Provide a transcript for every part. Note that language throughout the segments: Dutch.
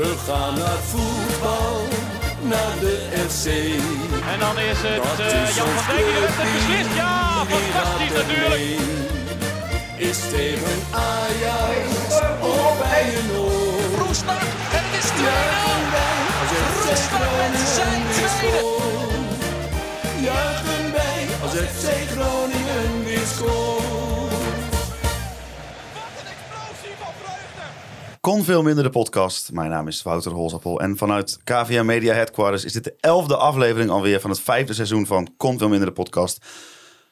We gaan naar voetbal, naar de FC. En dan is het Dat eh, is Jan van Dijk die wedstrijd clubteam. beslist. Ja, fantastisch natuurlijk. Is tegen Ajax of bij een oor. Roestak en het is 2-0. Juichen wij als FC Roestak met zijn tweede. Juichen wij als FC Groningen weer scoort. Kon veel minder de podcast. Mijn naam is Wouter Holzappel en vanuit KVM Media Headquarters is dit de elfde aflevering alweer van het vijfde seizoen van Kon veel minder de podcast.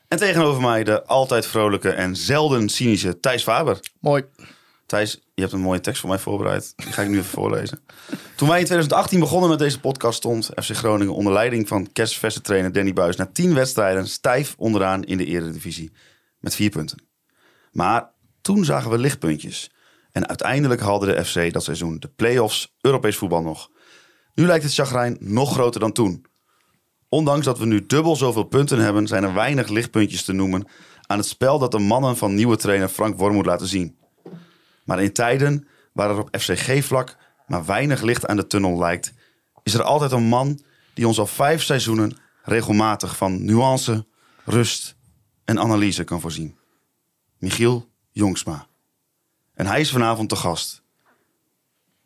En tegenover mij de altijd vrolijke en zelden cynische Thijs Faber. Mooi. Thijs, je hebt een mooie tekst voor mij voorbereid. Die ga ik nu even voorlezen. Toen wij in 2018 begonnen met deze podcast stond FC Groningen onder leiding van kerstverse trainer Danny Buis na 10 wedstrijden stijf onderaan in de eredivisie met vier punten. Maar toen zagen we lichtpuntjes. En uiteindelijk haalde de FC dat seizoen de play-offs Europees voetbal nog. Nu lijkt het chagrijn nog groter dan toen. Ondanks dat we nu dubbel zoveel punten hebben, zijn er weinig lichtpuntjes te noemen aan het spel dat de mannen van nieuwe trainer Frank Worm moet laten zien. Maar in tijden waar er op FCG-vlak maar weinig licht aan de tunnel lijkt, is er altijd een man die ons al vijf seizoenen regelmatig van nuance, rust en analyse kan voorzien. Michiel Jongsma. En hij is vanavond te gast.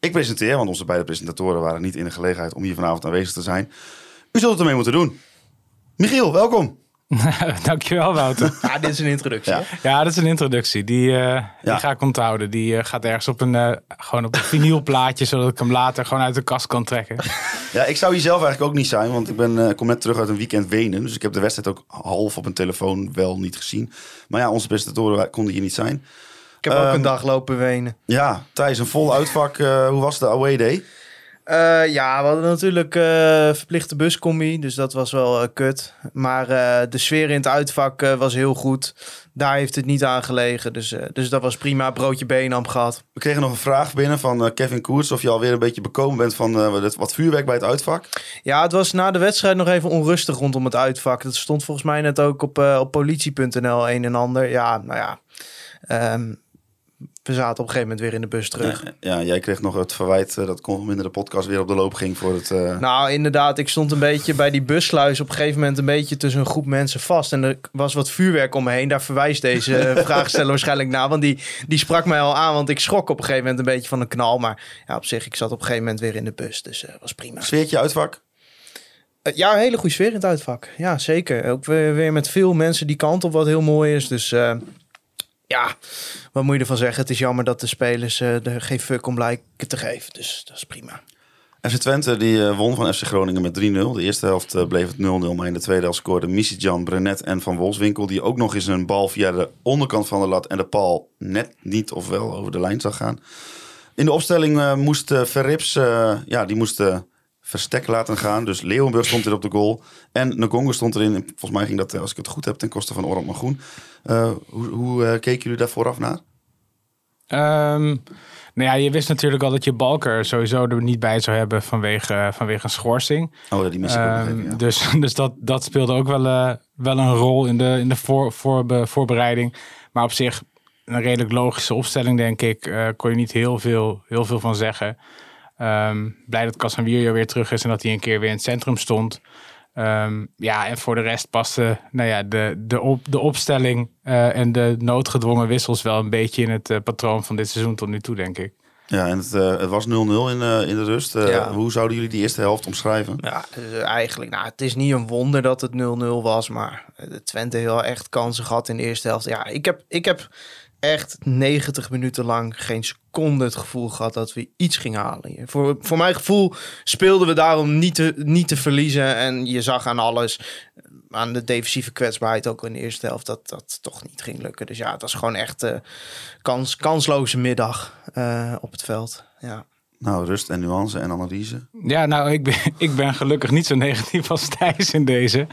Ik presenteer, want onze beide presentatoren waren niet in de gelegenheid om hier vanavond aanwezig te zijn. U zult het ermee moeten doen. Michiel, welkom. Dankjewel, Wouter. Ja, dit is een introductie. Ja. dat is een introductie. Die, eh, Ja. die ga ik onthouden. Die eh, gaat ergens op een, eh, gewoon op een vinylplaatje, zodat ik hem later gewoon uit de kast kan trekken. Ja, ik zou hier zelf eigenlijk ook niet zijn, want ik ben, eh, kom net terug uit een weekend Wenen. Dus ik heb de wedstrijd ook half op een telefoon wel niet gezien. Maar ja, onze presentatoren konden hier niet zijn. Ik heb ook Ehm, een dag lopen wenen. Ja, Thijs, een vol uitvak. Eh, hoe was de away day? Eh, ja, we hadden natuurlijk eh, verplichte buscombi, dus dat was wel kut. Maar de sfeer in het uitvak was heel goed. Daar heeft het niet aan gelegen, dus, dus dat was prima. Broodje Benam gehad. We kregen nog een vraag binnen van Kevin Koers of je alweer een beetje bekomen bent van wat vuurwerk bij het uitvak. Ja, het was na de wedstrijd nog even onrustig rondom het uitvak. Dat stond volgens mij net ook op, op politie.nl een en ander. Ja, nou ja. Ehm, we zaten op een gegeven moment weer in de bus terug. Ja, jij kreeg nog het verwijt eh, dat kon minder de podcast weer op de loop ging voor het... eh, Nou, inderdaad, ik stond een beetje bij die bussluis op een gegeven moment een beetje tussen een groep mensen vast. En er was wat vuurwerk om me heen. Daar verwijst deze eh, vraagsteller waarschijnlijk naar. Want die, die sprak mij al aan, want ik schrok op een gegeven moment een beetje van een knal. Maar ja, op zich, ik zat op een gegeven moment weer in de bus. Dus dat was prima. Sfeertje uitvak? Ja, een hele goede sfeer in het uitvak. Ja, zeker. Ook weer, weer met veel mensen die kant op, wat heel mooi is. Dus ja, wat moet je ervan zeggen? Het is jammer dat de spelers eh, er geen fuck om lijken te geven. Dus dat is prima. FC Twente die eh, won van FC Groningen met 3-0. De eerste helft eh, bleef het 0-0, maar in de tweede helft scoorden Misitjan, Brenet en Van Wolfswinkel... die ook nog eens een bal via de onderkant van de lat en de paal net niet of wel over de lijn zag gaan. In de opstelling moest Verrips, ja, die moest verstek laten gaan. Dus Leeuwenburg stond er op de goal en Ngongo stond erin. En volgens mij ging dat, eh, als ik het goed heb, ten koste van Orland Magoen. Eh hoe hoe eh, keken jullie daar vooraf naar? Ehm, nou ja, je wist natuurlijk al dat je Balker sowieso er niet bij zou hebben vanwege, vanwege een schorsing. Oh, die mis ik even, ja. Dus, dus dat, dat speelde ook wel, wel een rol in de, in de voor, voorbe- voorbereiding. Maar op zich een redelijk logische opstelling, denk ik. Kon je niet heel veel, heel veel van zeggen. Ehm, blij dat Casemiro weer terug is en dat hij een keer weer in het centrum stond. Ehm, ja, en voor de rest paste nou ja, de, de, op, de opstelling eh, en de noodgedwongen wissels wel een beetje in het eh, patroon van dit seizoen tot nu toe, denk ik. Ja, en het, eh, het was 0-0 in, eh, in de rust. Eh, Ja. Hoe zouden jullie die eerste helft omschrijven? Ja, dus eigenlijk, nou, het is niet een wonder dat het 0-0 was, maar de Twente heeft wel echt kansen gehad in de eerste helft. Ja, ik heb, ik heb echt 90 minuten lang geen seconde het gevoel gehad dat we iets gingen halen. Voor, voor mijn gevoel speelden we daarom niet te, niet te verliezen en je zag aan alles, aan de defensieve kwetsbaarheid ook in de eerste helft, dat dat toch niet ging lukken. Dus ja, het was gewoon echt eh kans, kansloze middag eh, op het veld. Ja. Nou, rust en nuance en analyse. Ja, nou, ik ben, ik ben gelukkig niet zo negatief als Thijs in deze.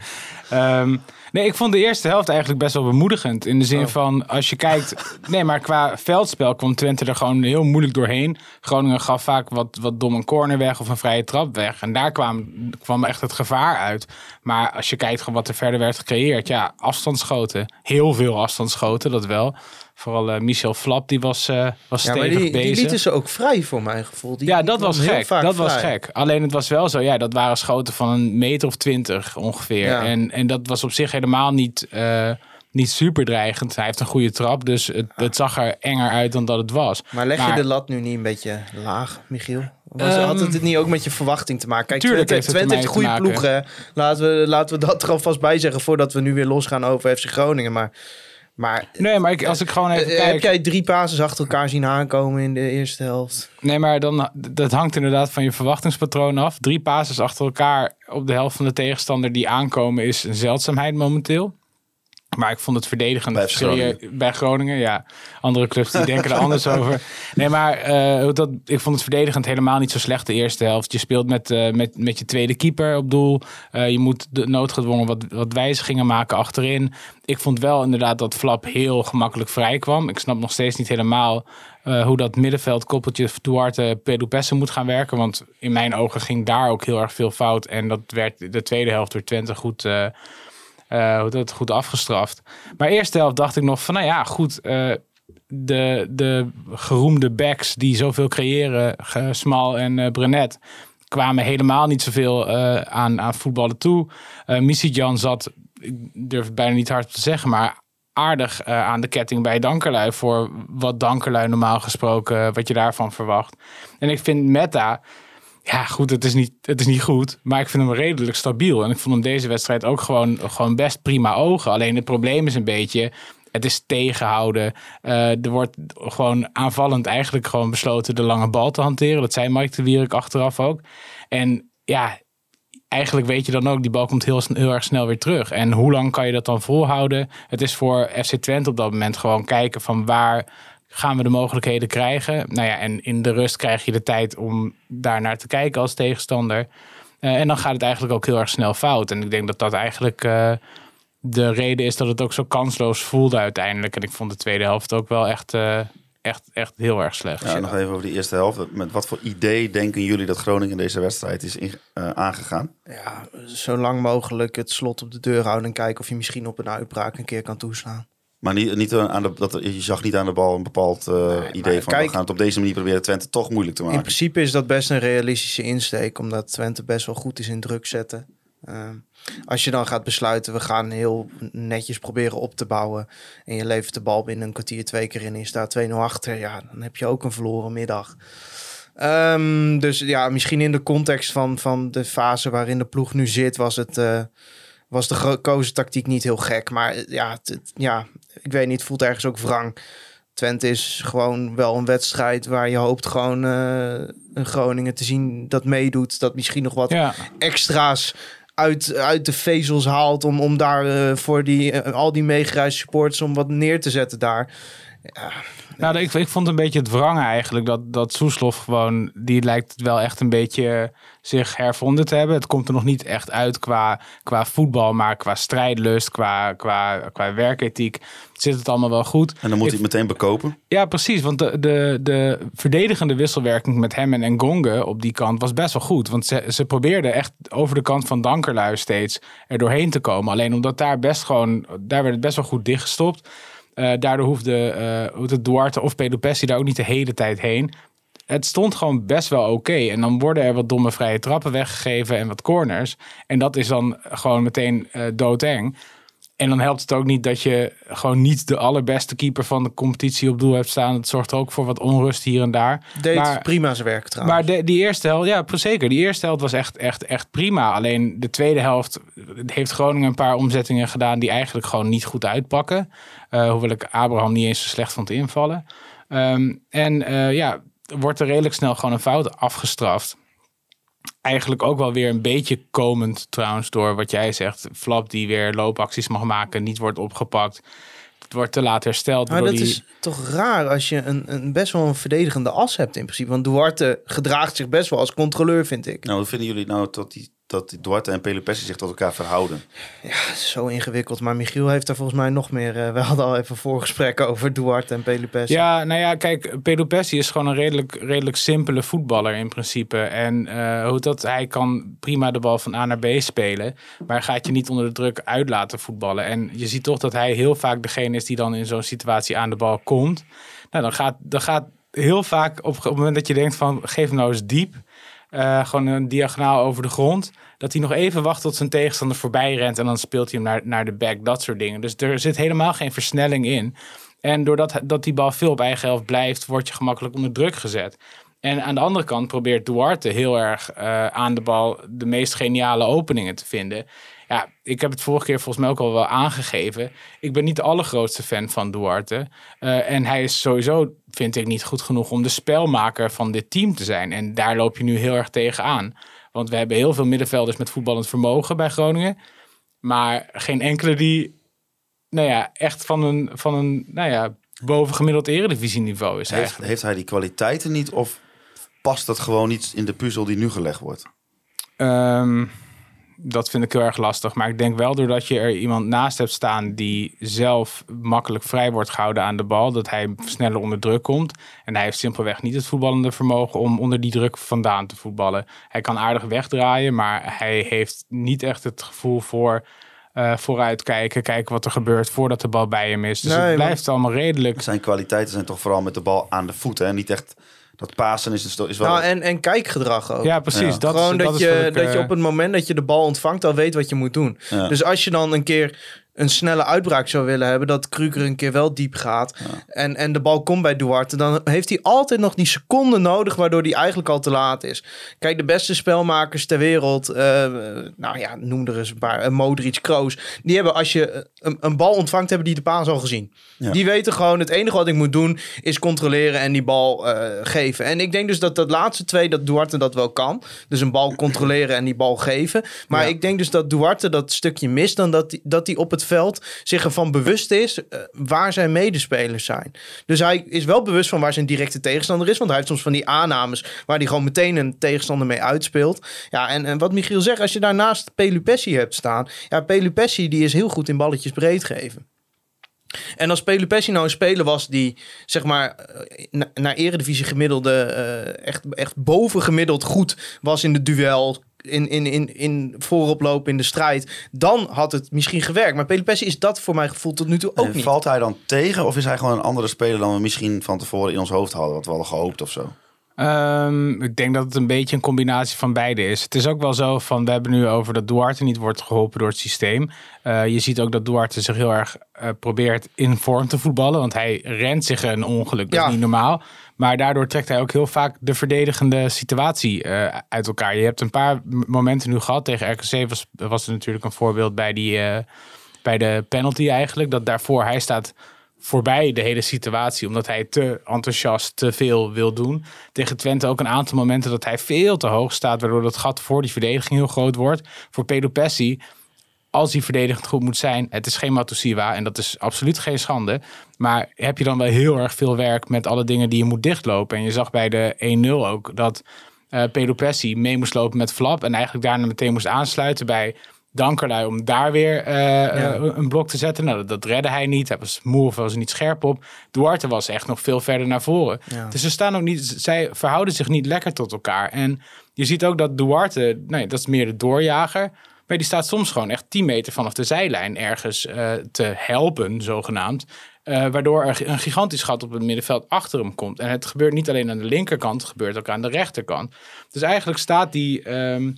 Ehm, nee, ik vond de eerste helft eigenlijk best wel bemoedigend. In de zin van, als je kijkt... Nee, maar qua veldspel kwam Twente er gewoon heel moeilijk doorheen. Groningen gaf vaak wat, wat dom een corner weg of een vrije trap weg. En daar kwam, kwam echt het gevaar uit. Maar als je kijkt gewoon wat er verder werd gecreëerd... Ja, afstandsschoten. Heel veel afstandsschoten, dat wel. Vooral eh, Michel Flap, die was, eh, was Ja, stevig die, die bezig. lieten ze ook vrij voor mijn gevoel. Die, ja, die dat was gek. Dat was gek. Alleen het was wel zo, ja, dat waren schoten van een meter of twintig ongeveer. Ja. En, en dat was op zich helemaal niet, eh, niet super dreigend. Hij heeft een goede trap, dus het, het zag er enger uit dan dat het was. Maar leg je Maar- de lat nu niet een beetje laag, Michiel? Was, Ehm, had het niet ook met je verwachting te maken? Kijk, tuurlijk Twente, heeft het Twente heeft goede te ploeg. Hè? Laten, we, laten we dat er alvast bij zeggen voordat we nu weer losgaan over FC Groningen. Maar, maar Nee, maar ik, als ik gewoon even eh, kijk... heb jij drie passes achter elkaar zien aankomen in de eerste helft? Nee, maar dan, dat hangt inderdaad van je verwachtingspatroon af. Drie passes achter elkaar op de helft van de tegenstander die aankomen is een zeldzaamheid momenteel. Maar ik vond het verdedigend Bij Groningen. bij Groningen. Ja, andere clubs die denken er anders over. Nee, maar eh, dat, ik vond het verdedigend helemaal niet zo slecht de eerste helft. Je speelt met, eh, met, met je tweede keeper op doel. Eh, je moet de noodgedwongen wat, wat wijzigingen maken achterin. Ik vond wel inderdaad dat Flap heel gemakkelijk vrij kwam. Ik snap nog steeds niet helemaal hoe dat middenveld koppeltje Duarte Pedupesse moet gaan werken. Want in mijn ogen ging daar ook heel erg veel fout. En dat werd de tweede helft door Twente goed, hoe dat, goed afgestraft. Maar eerste helft dacht ik nog van, nou ja, goed. eh, de, de geroemde backs die zoveel creëren, Smal en eh Brenet, kwamen helemaal niet zoveel aan, aan voetballen toe. Uh, Jan zat, ik durf het bijna niet hard te zeggen, maar aardig aan de ketting bij Dankerlui voor wat Dankerlui normaal gesproken, wat je daarvan verwacht. En ik vind Meta, ja goed, het is, niet, het is niet goed, maar ik vind hem redelijk stabiel. En ik vond hem deze wedstrijd ook gewoon, gewoon best prima ogen. Alleen het probleem is een beetje, het is tegenhouden. Eh, er wordt gewoon aanvallend eigenlijk gewoon besloten de lange bal te hanteren. Dat zei Mike de Wierik achteraf ook. En ja, eigenlijk weet je dan ook, die bal komt heel, heel erg snel weer terug. En hoe lang kan je dat dan volhouden? Het is voor FC Twente op dat moment gewoon kijken van waar gaan we de mogelijkheden krijgen. Nou ja, en in de rust krijg je de tijd om daar naar te kijken als tegenstander. Eh, en dan gaat het eigenlijk ook heel erg snel fout. En ik denk dat dat eigenlijk eh, de reden is dat het ook zo kansloos voelde uiteindelijk. En ik vond de tweede helft ook wel echt, eh, echt, echt heel erg slecht. Ja, nog even over de eerste helft. Met wat voor idee denken jullie dat Groningen in deze wedstrijd is in- eh, aangegaan? Ja, zo lang mogelijk het slot op de deur houden en kijken of je misschien op een uitbraak een keer kan toeslaan. Maar niet, niet aan de, dat, je zag niet aan de bal een bepaald eh, idee van kijk- we gaan het op deze manier proberen Twente toch moeilijk te In maken. principe is dat best een realistische insteek, omdat Twente best wel goed is in druk zetten. Ehm, als je dan gaat besluiten, we gaan heel netjes proberen op te bouwen. En je levert de bal binnen een kwartier twee keer in en je staat 2-0 achter. Ja, dan heb je ook een verloren middag. Ehm, dus ja, misschien in de context van, van de fase waarin de ploeg nu zit, was, het, eh, was de gekozen tactiek niet heel gek. Maar eh, ja, ja, ik weet niet, voelt ergens ook wrang. Twente is gewoon wel een wedstrijd waar je hoopt gewoon eh, een Groningen te zien dat meedoet. Dat misschien nog wat Ja, extra's uit, uit de vezels haalt om, om daar eh, voor die, eh, al die meegereisde supporters om wat neer te zetten daar. Nou, ik, ik vond een beetje het wrangen eigenlijk. Dat, dat Soeslof gewoon, die lijkt wel echt een beetje zich hervonden te hebben. Het komt er nog niet echt uit qua, qua voetbal, maar qua strijdlust, qua, qua, qua werkethiek zit het allemaal wel goed. En dan moet Ik- hij het meteen bekopen. Ja, precies. Want de, de, de verdedigende wisselwerking met hem en Ngonge op die kant was best wel goed. Want ze, ze probeerden echt over de kant van Dankerlui steeds er doorheen te komen. Alleen omdat daar best gewoon, daar werd het best wel goed dichtgestopt. Eh, daardoor hoefde, eh hoefde Duarte of Pedopessi daar ook niet de hele tijd heen. Het stond gewoon best wel oké. En dan worden er wat domme vrije trappen weggegeven en wat corners. En dat is dan gewoon meteen eh doodeng. En dan helpt het ook niet dat je gewoon niet de allerbeste keeper van de competitie op doel hebt staan. Het zorgt ook voor wat onrust hier en daar. Deed maar, prima zijn werk trouwens. maar de, die eerste helft, ja, zeker. Die eerste helft was echt, echt, echt prima. Alleen de tweede helft heeft Groningen een paar omzettingen gedaan die eigenlijk gewoon niet goed uitpakken. Eh, hoewel ik Abraham niet eens zo slecht vond invallen. Ehm, en eh, ja, wordt er redelijk snel gewoon een fout afgestraft. Eigenlijk ook wel weer een beetje komend trouwens door wat jij zegt. Flap die weer loopacties mag maken, niet wordt opgepakt. Het wordt te laat hersteld. Maar dat die- is toch raar als je een, een best wel een verdedigende as hebt in principe. Want Duarte gedraagt zich best wel als controleur, vind ik. Nou, hoe vinden jullie nou dat die dat Duarte en Pelopessi zich tot elkaar verhouden? Ja, zo ingewikkeld. Maar Michiel heeft er volgens mij nog meer... eh, we hadden al even voorgesprekken over Duarte en Pelupes. Ja, nou ja, kijk, Pelopessi is gewoon een redelijk, redelijk simpele voetballer in principe. En eh, hoe dat, hij kan prima de bal van A naar B spelen, maar hij gaat je niet onder de druk uit laten voetballen. En je ziet toch dat hij heel vaak degene is die dan in zo'n situatie aan de bal komt. Nou, dan gaat, dan gaat heel vaak op, op het moment dat je denkt van, geef hem nou eens diep. Eh, gewoon een diagonaal over de grond. Dat hij nog even wacht tot zijn tegenstander voorbij rent. En dan speelt hij hem naar, naar de back. Dat soort dingen. Dus er zit helemaal geen versnelling in. En doordat dat die bal veel op eigen helft blijft, word je gemakkelijk onder druk gezet. En aan de andere kant probeert Duarte heel erg eh, aan de bal de meest geniale openingen te vinden. Ja, ik heb het vorige keer volgens mij ook al wel aangegeven. Ik ben niet de allergrootste fan van Duarte. Eh, en hij is sowieso, vind ik, niet goed genoeg om de spelmaker van dit team te zijn. En daar loop je nu heel erg tegen aan. Want we hebben heel veel middenvelders met voetballend vermogen bij Groningen. Maar geen enkele die nou ja, echt van een, van een nou ja, bovengemiddeld eredivisieniveau is Heeft, hij die kwaliteiten niet of past dat gewoon niet in de puzzel die nu gelegd wordt? Ehm, dat vind ik heel erg lastig. Maar ik denk wel doordat je er iemand naast hebt staan die zelf makkelijk vrij wordt gehouden aan de bal, dat hij sneller onder druk komt. En hij heeft simpelweg niet het voetballende vermogen om onder die druk vandaan te voetballen. Hij kan aardig wegdraaien, maar hij heeft niet echt het gevoel voor eh vooruitkijken, kijken wat er gebeurt voordat de bal bij hem is. Dus Nee, het blijft allemaal redelijk. Zijn kwaliteiten zijn toch vooral met de bal aan de voeten. En niet echt dat Pasen is, is wel... Nou, en, en kijkgedrag ook. Ja, precies. Ja. Dat, Gewoon is, dat, dat is je, ik, dat je eh, op het moment dat je de bal ontvangt al weet wat je moet doen. Ja. Dus als je dan een keer een snelle uitbraak zou willen hebben, dat Kruger een keer wel diep gaat en, en de bal komt bij Duarte, dan heeft hij altijd nog die seconde nodig waardoor hij eigenlijk al te laat is. Kijk, de beste spelmakers ter wereld, eh, nou ja, noem er eens een paar, uh, Modric, Kroos, die hebben als je een, een bal ontvangt, hebben die de paas al gezien. Ja. Die weten gewoon, het enige wat ik moet doen is controleren en die bal eh, geven. En ik denk dus dat dat laatste twee, dat Duarte dat wel kan. Dus een bal controleren en die bal geven. Maar Ja. ik denk dus dat Duarte dat stukje mist dan dat hij dat hij op het veld zich ervan bewust is eh, waar zijn medespelers zijn. Dus hij is wel bewust van waar zijn directe tegenstander is. Want hij heeft soms van die aannames waar hij gewoon meteen een tegenstander mee uitspeelt. Ja, en, wat Michiel zegt, als je daarnaast Pelupessi hebt staan. Ja, Pelupessi die is heel goed in balletjes breed geven. En als Pelupessi nou een speler was die, zeg maar, eh, na- naar eredivisie gemiddelde, eh, echt, echt bovengemiddeld goed was in de duel, in, in, in, in vooroploop in de strijd, dan had het misschien gewerkt. Maar Pelupessi is dat voor mijn gevoel tot nu toe ook En niet. Valt hij dan tegen of is hij gewoon een andere speler dan we misschien van tevoren in ons hoofd hadden? Wat we hadden gehoopt of zo? Ehm, ik denk dat het een beetje een combinatie van beide is. Het is ook wel zo van, we hebben nu over dat Duarte niet wordt geholpen door het systeem. Eh, je ziet ook dat Duarte zich heel erg eh, probeert in vorm te voetballen. Want hij rent zich een ongeluk, dat Ja. is niet normaal. Maar daardoor trekt hij ook heel vaak de verdedigende situatie eh, uit elkaar. Je hebt een paar momenten nu gehad. Tegen RKC was, was er natuurlijk een voorbeeld bij, die, eh, bij de penalty eigenlijk. Dat daarvoor hij staat voorbij de hele situatie. Omdat hij te enthousiast te veel wil doen. Tegen Twente ook een aantal momenten dat hij veel te hoog staat. Waardoor dat gat voor die verdediging heel groot wordt. Voor Pedro Pessi, als hij verdedigend goed moet zijn. Het is geen Matusiwa en dat is absoluut geen schande. Maar heb je dan wel heel erg veel werk met alle dingen die je moet dichtlopen. En je zag bij de 1-0 ook dat Pedro Pessi mee moest lopen met Flap. En eigenlijk daarna meteen moest aansluiten bij Dankerlui om daar weer eh, eh, een blok te zetten. Nou, dat, dat redde hij niet. Hij was moe of was er niet scherp op. Duarte was echt nog veel verder naar voren. Ja. Dus ze staan ook niet, zij verhouden zich niet lekker tot elkaar. En je ziet ook dat Duarte, nee, dat is meer de doorjager. Maar die staat soms gewoon echt 10 meter vanaf de zijlijn ergens eh, te helpen, zogenaamd. Eh, waardoor er een gigantisch gat op het middenveld achter hem komt. En het gebeurt niet alleen aan de linkerkant, het gebeurt ook aan de rechterkant. Dus eigenlijk staat die, ehm,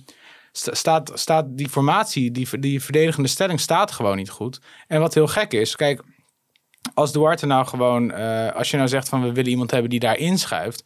sta- staat, staat die formatie, die, die verdedigende stelling staat gewoon niet goed. En wat heel gek is, kijk, als Duarte nou gewoon, eh, als je nou zegt van we willen iemand hebben die daar inschuift.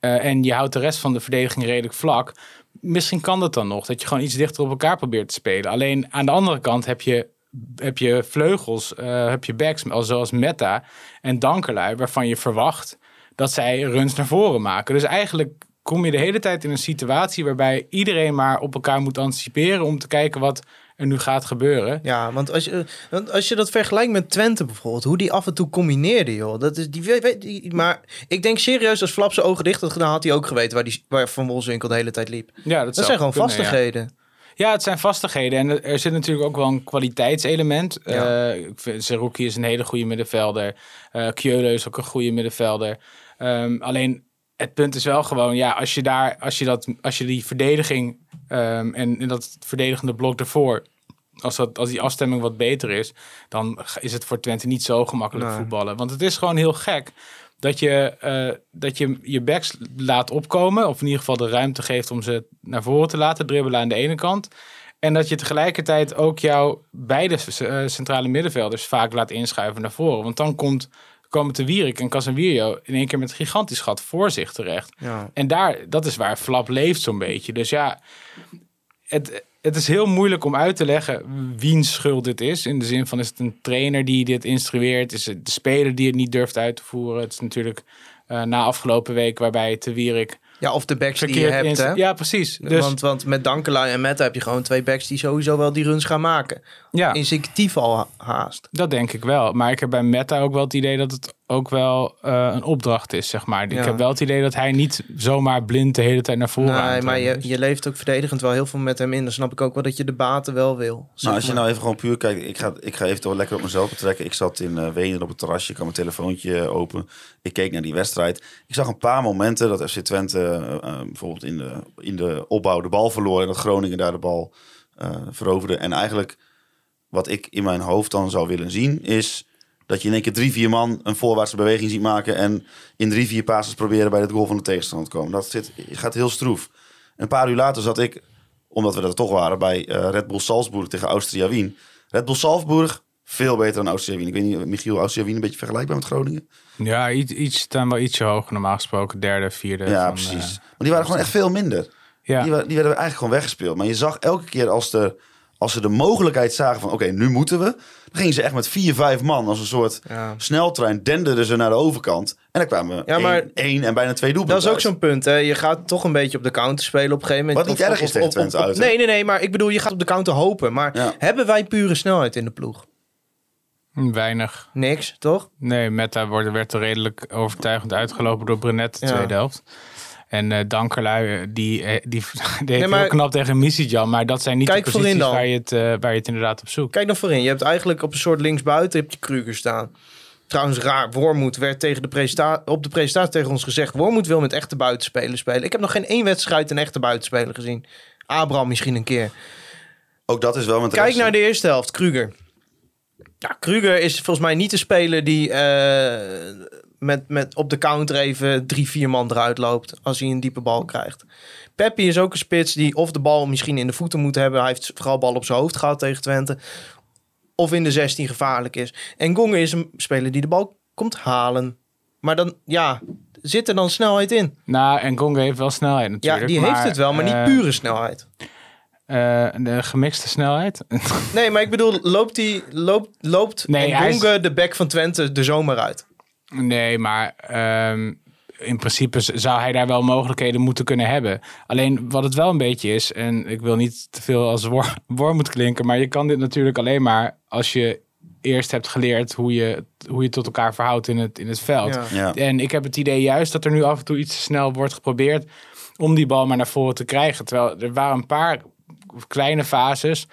en je houdt de rest van de verdediging redelijk vlak. Misschien kan dat dan nog, dat je gewoon iets dichter op elkaar probeert te spelen. Alleen aan de andere kant heb je, heb je vleugels, eh, heb je backs al zoals Meta en Dankerlui, waarvan je verwacht dat zij runs naar voren maken. Dus eigenlijk kom je de hele tijd in een situatie waarbij iedereen maar op elkaar moet anticiperen om te kijken wat er nu gaat gebeuren. Ja, want als je, want als je dat vergelijkt met Twente bijvoorbeeld, hoe die af en toe combineerde, joh. Dat is, die, weet- die, maar ik denk serieus, als Flap zijn ogen dicht had gedaan, had hij ook geweten waar, die, waar Van Wolfswinkel de hele tijd liep. Ja, Dat zijn gewoon kunnen, vastigheden. Ja, het zijn vastigheden. En er- zit natuurlijk ook wel een kwaliteitselement. Ja. Ik vind Zerouki is een hele goede middenvelder. Kjöle is ook een goede middenvelder. Ehm, alleen het punt is wel gewoon, ja, als je daar, als je dat, als je die verdediging ehm, en, en dat verdedigende blok ervoor, als, dat, als die afstemming wat beter is, dan is het voor Twente niet zo gemakkelijk Nee. voetballen. Want het is gewoon heel gek dat je, eh, dat je je backs laat opkomen, of in ieder geval de ruimte geeft om ze naar voren te laten dribbelen aan de ene kant. En dat je tegelijkertijd ook jouw beide eh, centrale middenvelders vaak laat inschuiven naar voren. Want dan komt, komen Te Wierik en Casemiro in één keer met een gigantisch gat voor zich terecht. Ja. En daar, dat is waar Flap leeft zo'n beetje. Dus ja, het, het is heel moeilijk om uit te leggen wiens schuld dit is. In de zin van, is het een trainer die dit instrueert? Is het de speler die het niet durft uit te voeren? Het is natuurlijk eh, na afgelopen week waarbij Te Wierik ja, of de backs die je hebt, hè? Ja, precies. Dus, want, want met Dankelui en Meta heb je gewoon twee backs die sowieso wel die runs gaan maken. ja. Instinctief al ha- haast. Dat denk ik wel. Maar ik heb bij Meta ook wel het idee dat het ook wel eh, een opdracht is, zeg maar. Ik heb wel het idee dat hij niet zomaar blind de hele tijd naar voren aan Nee, maar je, rennen is. je leeft ook verdedigend wel heel veel met hem in. Dan snap ik ook wel dat je de baten wel wil. Nou, als je maar. nou even gewoon puur kijkt, ik ga, ik ga even toch lekker op mezelf betrekken. Ik zat in eh Wenen op het terrasje, ik had mijn telefoontje open. Ik keek naar die wedstrijd. Ik zag een paar momenten dat FC Twente eh, eh, bijvoorbeeld in de, in de opbouw de bal verloor. En dat Groningen daar de bal eh, veroverde. En eigenlijk wat ik in mijn hoofd dan zou willen zien is dat je in één keer drie, vier man een voorwaartse beweging ziet maken. En in drie, vier passes proberen bij het goal van de tegenstander te komen. Dat zit, gaat heel stroef. Een paar uur later zat ik omdat we er toch waren bij eh, Red Bull Salzburg tegen Austria Wien. Red Bull Salzburg, veel beter dan Austria Wien. Ik weet niet, Michiel, Austria Wien een beetje vergelijkbaar met Groningen? Ja, iets, iets staan wel ietsje hoger normaal gesproken. Derde, vierde. ja, van, precies. eh, maar die waren gewoon echt veel minder. ja. Die, die werden eigenlijk gewoon weggespeeld. Maar je zag elke keer als, er, als ze de mogelijkheid zagen van... oké, nu moeten we. Dan gingen ze echt met vier, vijf man als een soort Ja. sneltrein... denderden ze naar de overkant. En dan kwamen Ja, één, maar- één en bijna twee Dat doelpunten is ook zo'n punt, hè. Je gaat toch een beetje op de counter spelen op een gegeven moment. Wat niet erg is tegen Twente uit, hè? Nee, nee, nee, maar ik bedoel, je gaat op de counter hopen. Maar Ja. hebben wij pure snelheid in de ploeg? Weinig. Niks, toch? Nee, Meta werd er redelijk overtuigend uitgelopen door Brenet de Ja. tweede helft. En eh Dankerlui, eh, die, eh, die deed Nee, maar- heel knap tegen Misijan. Maar dat zijn niet Kijk de posities dan. waar je, het, waar je het inderdaad op zoekt. Kijk dan voorin. Je hebt eigenlijk op een soort linksbuiten heb je Kruger staan. Trouwens, raar. Wormoed werd tegen de op de presentatie tegen ons gezegd... Wormoed wil met echte buitenspelers spelen. Ik heb nog geen één wedstrijd een echte buitenspeler gezien. Abraham misschien een keer. Ook dat is wel met Kijk naar de eerste helft, Kruger. Ja, Kruger is volgens mij niet de speler die eh, met, met op de counter even drie, vier man eruit loopt als hij een diepe bal krijgt. Peppi is ook een spits die of de bal misschien in de voeten moet hebben. Hij heeft vooral bal op zijn hoofd gehad tegen Twente. Of in de 16 gevaarlijk is. En Gonge is een speler die de bal komt halen. Maar dan, ja, zit er dan snelheid in? Nou, en Gonga heeft wel snelheid Ja, natuurlijk. die heeft het wel, maar niet eh, pure snelheid. eh, de gemixte snelheid. Nee, maar ik bedoel, loopt, die, loopt, loopt Nee, is- Gonge de back van Twente de zomer uit? Nee, maar ehm, in principe zou hij daar wel mogelijkheden moeten kunnen hebben. Alleen wat het wel een beetje is, en ik wil niet te veel als wor, worm moet klinken, maar je kan dit natuurlijk alleen maar als je eerst hebt geleerd hoe je, hoe je tot elkaar verhoudt in het, in het veld. Ja. Ja. En ik heb het idee juist dat er nu af en toe iets te snel wordt geprobeerd om die bal maar naar voren te krijgen. Terwijl er waren een paar kleine fases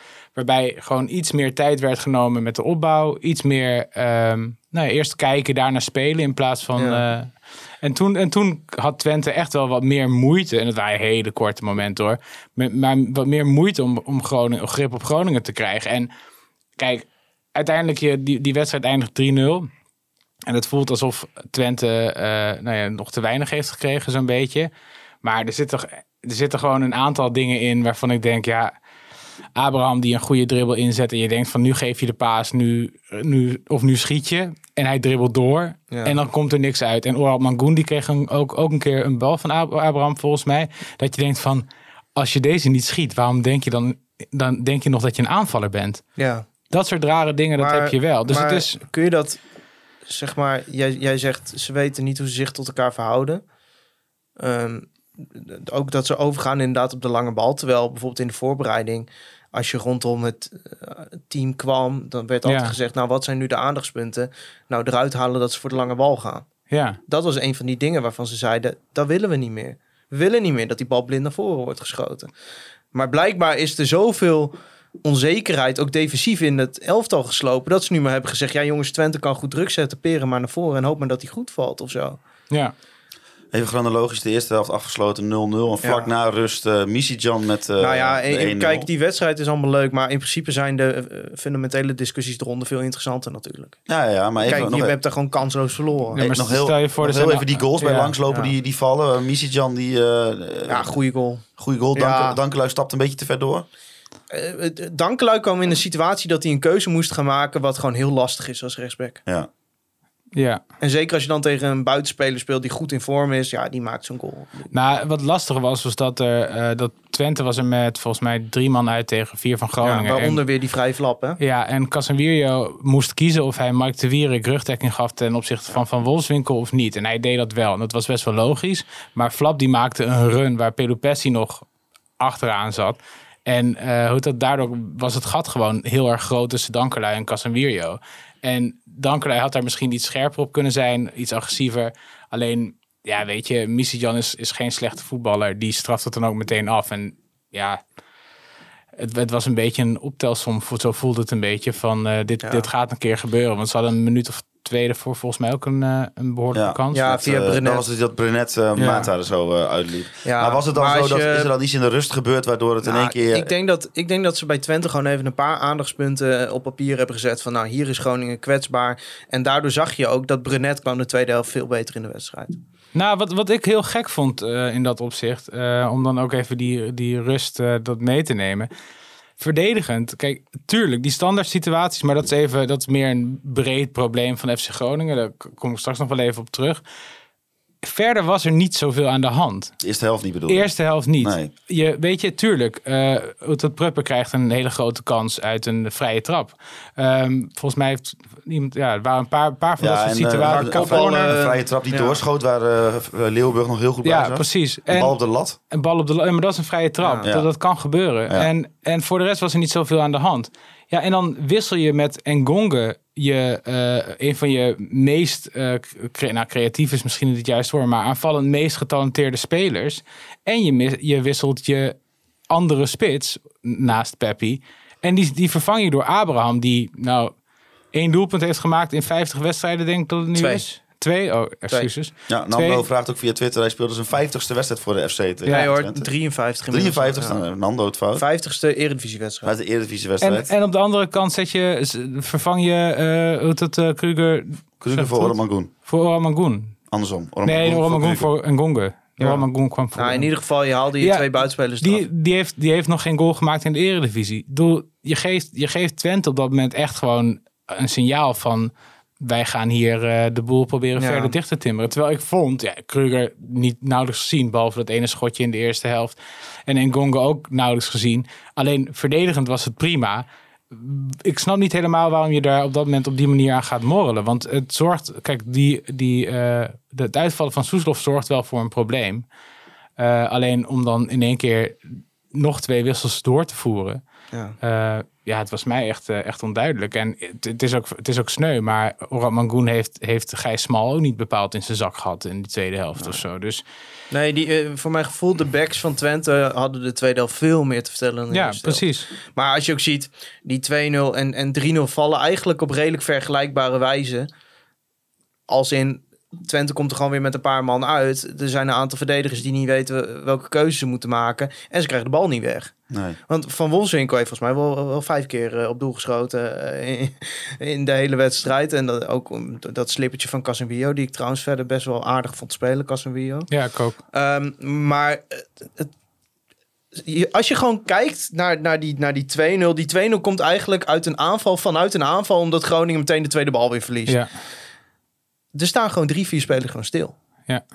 waarbij gewoon iets meer tijd werd genomen met de opbouw. Iets meer ehm, nou ja, eerst kijken, daarna spelen in plaats van... Ja. eh, en, toen, en toen had Twente echt wel wat meer moeite. En dat waren hele korte momenten hoor. Maar, maar wat meer moeite om, om Groningen, grip op Groningen te krijgen. En kijk, uiteindelijk je, die, die wedstrijd eindigt 3-0. En het voelt alsof Twente eh, nou ja, nog te weinig heeft gekregen, zo'n beetje. Maar er zitten, er zitten gewoon een aantal dingen in waarvan ik denk, ja, Abraham die een goede dribbel inzet. En je denkt van nu geef je de paas, nu, nu, of nu schiet je. En hij dribbelt door. Ja. En dan komt er niks uit. En Oral Mangoen die kreeg een, ook, ook een keer een bal van Ab- Abraham volgens mij. Dat je denkt van, als je deze niet schiet, waarom denk je dan, dan denk je nog dat je een aanvaller bent? Ja. Dat soort rare dingen, dat heb je wel. Dus maar het is... kun je dat, zeg maar, jij, jij zegt ze weten niet hoe ze zich tot elkaar verhouden. Ehm, ook dat ze overgaan inderdaad op de lange bal. Terwijl bijvoorbeeld in de voorbereiding, als je rondom het eh, team kwam, dan werd altijd Ja. gezegd, nou wat zijn nu de aandachtspunten? Nou, eruit halen dat ze voor de lange bal gaan. Ja, Dat was een van die dingen waarvan ze zeiden, dat willen we niet meer. We willen niet meer dat die bal blind naar voren wordt geschoten. Maar blijkbaar is er zoveel onzekerheid, ook defensief in het elftal geslopen, dat ze nu maar hebben gezegd, ja jongens, Twente kan goed druk zetten, peren maar naar voren en hoop maar dat hij goed valt of zo. Ja. Even chronologisch de eerste helft afgesloten 0-0. En vlak Ja. na rust eh Missy-Jan met eh nou ja, de en- en 1-0. kijk, die wedstrijd is allemaal leuk, maar in principe zijn de eh, fundamentele discussies eronder veel interessanter natuurlijk. Ja, ja, maar even Kijk, nog, je hebt daar gewoon kansloos verloren. Ja, maar nog heel, stel je voor, nog heel even die goals bij langslopen ja. die, die vallen. Uh, Missy-Jan, die eh Ja, goede goal. goede goal. Dank, Ja. Dankelui stapt een beetje te ver door. Eh, Dankelui kwam in een situatie dat hij een keuze moest gaan maken, wat gewoon heel lastig is als rechtsback. Ja. Ja. En zeker als je dan tegen een buitenspeler speelt die goed in vorm is, ja, die maakt zo'n goal. Nou, wat lastig was, was dat, er, eh, dat Twente was er met volgens mij drie man uit tegen vier van Ja, Groningen. waaronder En- weer die vrije flap, hè? Ja, en Casemiro moest kiezen of hij Mike de Wierik rugdekking gaf ten opzichte van Van Wolfswinkel of niet. En hij deed dat wel. En dat was best wel logisch. Maar Flap die maakte een run waar Pelupessi nog achteraan zat. En eh, hoe dat, daardoor was het gat gewoon heel erg groot tussen Dankerlui en Casemiro. En Dankerlui had daar misschien iets scherper op kunnen zijn, iets agressiever. Alleen, ja, weet je, Misijan is, is geen slechte voetballer. Die straft het dan ook meteen af. En ja, het, het was een beetje een optelsom. Zo voelde het een beetje van eh, dit, Ja. dit gaat een keer gebeuren. Want ze hadden een minuut of twee ervoor volgens mij ook een, eh, een behoorlijke Ja. kans. Ja, Dat, via eh, Brenet. Dat was dus dat Brenet eh Ja. Mata er zo eh, uitliep. Ja, maar was het dan zo dat je- is er dan iets in de rust gebeurd waardoor het in Nou, één keer... ik, denk dat, ik denk dat ze bij Twente gewoon even een paar aandachtspunten op papier hebben gezet. Van nou, hier is Groningen kwetsbaar. En daardoor zag je ook dat Brenet kwam de tweede helft veel beter in de wedstrijd. Nou, wat, wat ik heel gek vond eh, in dat opzicht, eh, om dan ook even die, die rust eh, dat mee te nemen. Verdedigend, kijk, tuurlijk, die standaard situaties, maar dat is even, dat is meer een breed probleem van FC Groningen. Daar kom ik straks nog wel even op terug. Verder was er niet zoveel aan de hand. De eerste helft niet bedoeld. Eerste helft niet. Nee. Je, weet je, tuurlijk, eh dat Prupper krijgt een hele grote kans uit een vrije trap. Ehm, volgens mij heeft iemand, ja, er waren een paar, paar van dat Ja, soort en eh, situaties. een, kopballen, een eh, vrije trap die ja. doorschoot waar eh, Leeuwburg nog heel goed bij ja, precies. En- bal op de lat. Een bal op de la- maar dat is een vrije trap. Ja. Dat, dat kan gebeuren. Ja. En, en voor de rest was er niet zoveel aan de hand. Ja, en dan wissel je met Ngonge je, eh, een van je meest, eh, cre- nou creatief is misschien niet het juiste woord, maar aanvallend meest getalenteerde spelers. En je, je wisselt je andere spits naast Peppi. En die, die vervang je door Abraham, die nou één doelpunt heeft gemaakt in 50 wedstrijden, denk ik dat het nu Twee. is. Twee? Oh, excuses. Ja, Nando Twee. vraagt ook via Twitter. Hij speelde zijn 50ste wedstrijd voor de FC. tegen Ja, hoor, Twente. 53 inmiddels. 53ste. Ja. nou, Nando het fout. 50ste Eredivisiewedstrijd. Uit de Eredivisie En, wedstrijd. en op de andere kant zet je, vervang je, eh hoe heet het, eh, Kruger Kruger voor. Oramangoen. voor Oramangoen. Andersom. Nee, Oramangoen voor Ngonge. Ja. Oramangoen kwam voor Nou, in ieder geval, je haalde je Ja, twee buitenspelers eraf. die, die, heeft, die heeft nog geen goal gemaakt in de eredivisie. Bedoel, je, geeft, je geeft Twente op dat moment echt gewoon een signaal van... wij gaan hier eh, de boel proberen Ja. verder dicht te timmeren. Terwijl ik vond, ja, Kruger niet nauwelijks gezien... behalve dat ene schotje in de eerste helft. En Ngonge ook nauwelijks gezien. Alleen verdedigend was het prima. Ik snap niet helemaal waarom je daar op dat moment op die manier aan gaat morrelen. Want het zorgt, kijk, die, die, de- het uitvallen van Soeslof zorgt wel voor een probleem. Eh, alleen om dan in één keer nog twee wissels door te voeren. Ja. Eh, ja, het was mij echt, eh, echt onduidelijk. En het, het, is ook, het is ook sneu, maar Orad Mangoen heeft, heeft Gijs Smal ook niet bepaald in zijn zak gehad in de tweede helft of zo. Dus Nee, die, eh, voor mijn gevoel, de backs van Twente hadden de tweede helft veel meer te vertellen. Dan ja, helft. precies. Maar als je ook ziet, die 2-0 en, en 3-0 vallen eigenlijk op redelijk vergelijkbare wijze. Als in, Twente komt er gewoon weer met een paar man uit. Er zijn een aantal verdedigers die niet weten welke keuzes ze moeten maken. En ze krijgen de bal niet weg. Nee. Want Van Wolfswinkel heeft volgens mij wel, wel vijf keer eh, op doel geschoten eh, in, in de hele wedstrijd. En dat, ook dat slippertje van Casemiro, die ik trouwens verder best wel aardig vond spelen, Casemiro. Ja, ik ook. Ehm, maar het- het- als je gewoon kijkt naar, naar die, naar die 2-0. Die 2-0 komt eigenlijk uit een aanval vanuit een aanval. Omdat Groningen meteen de tweede bal weer verliest. Ja, Er staan gewoon drie, vier spelers gewoon stil. ja.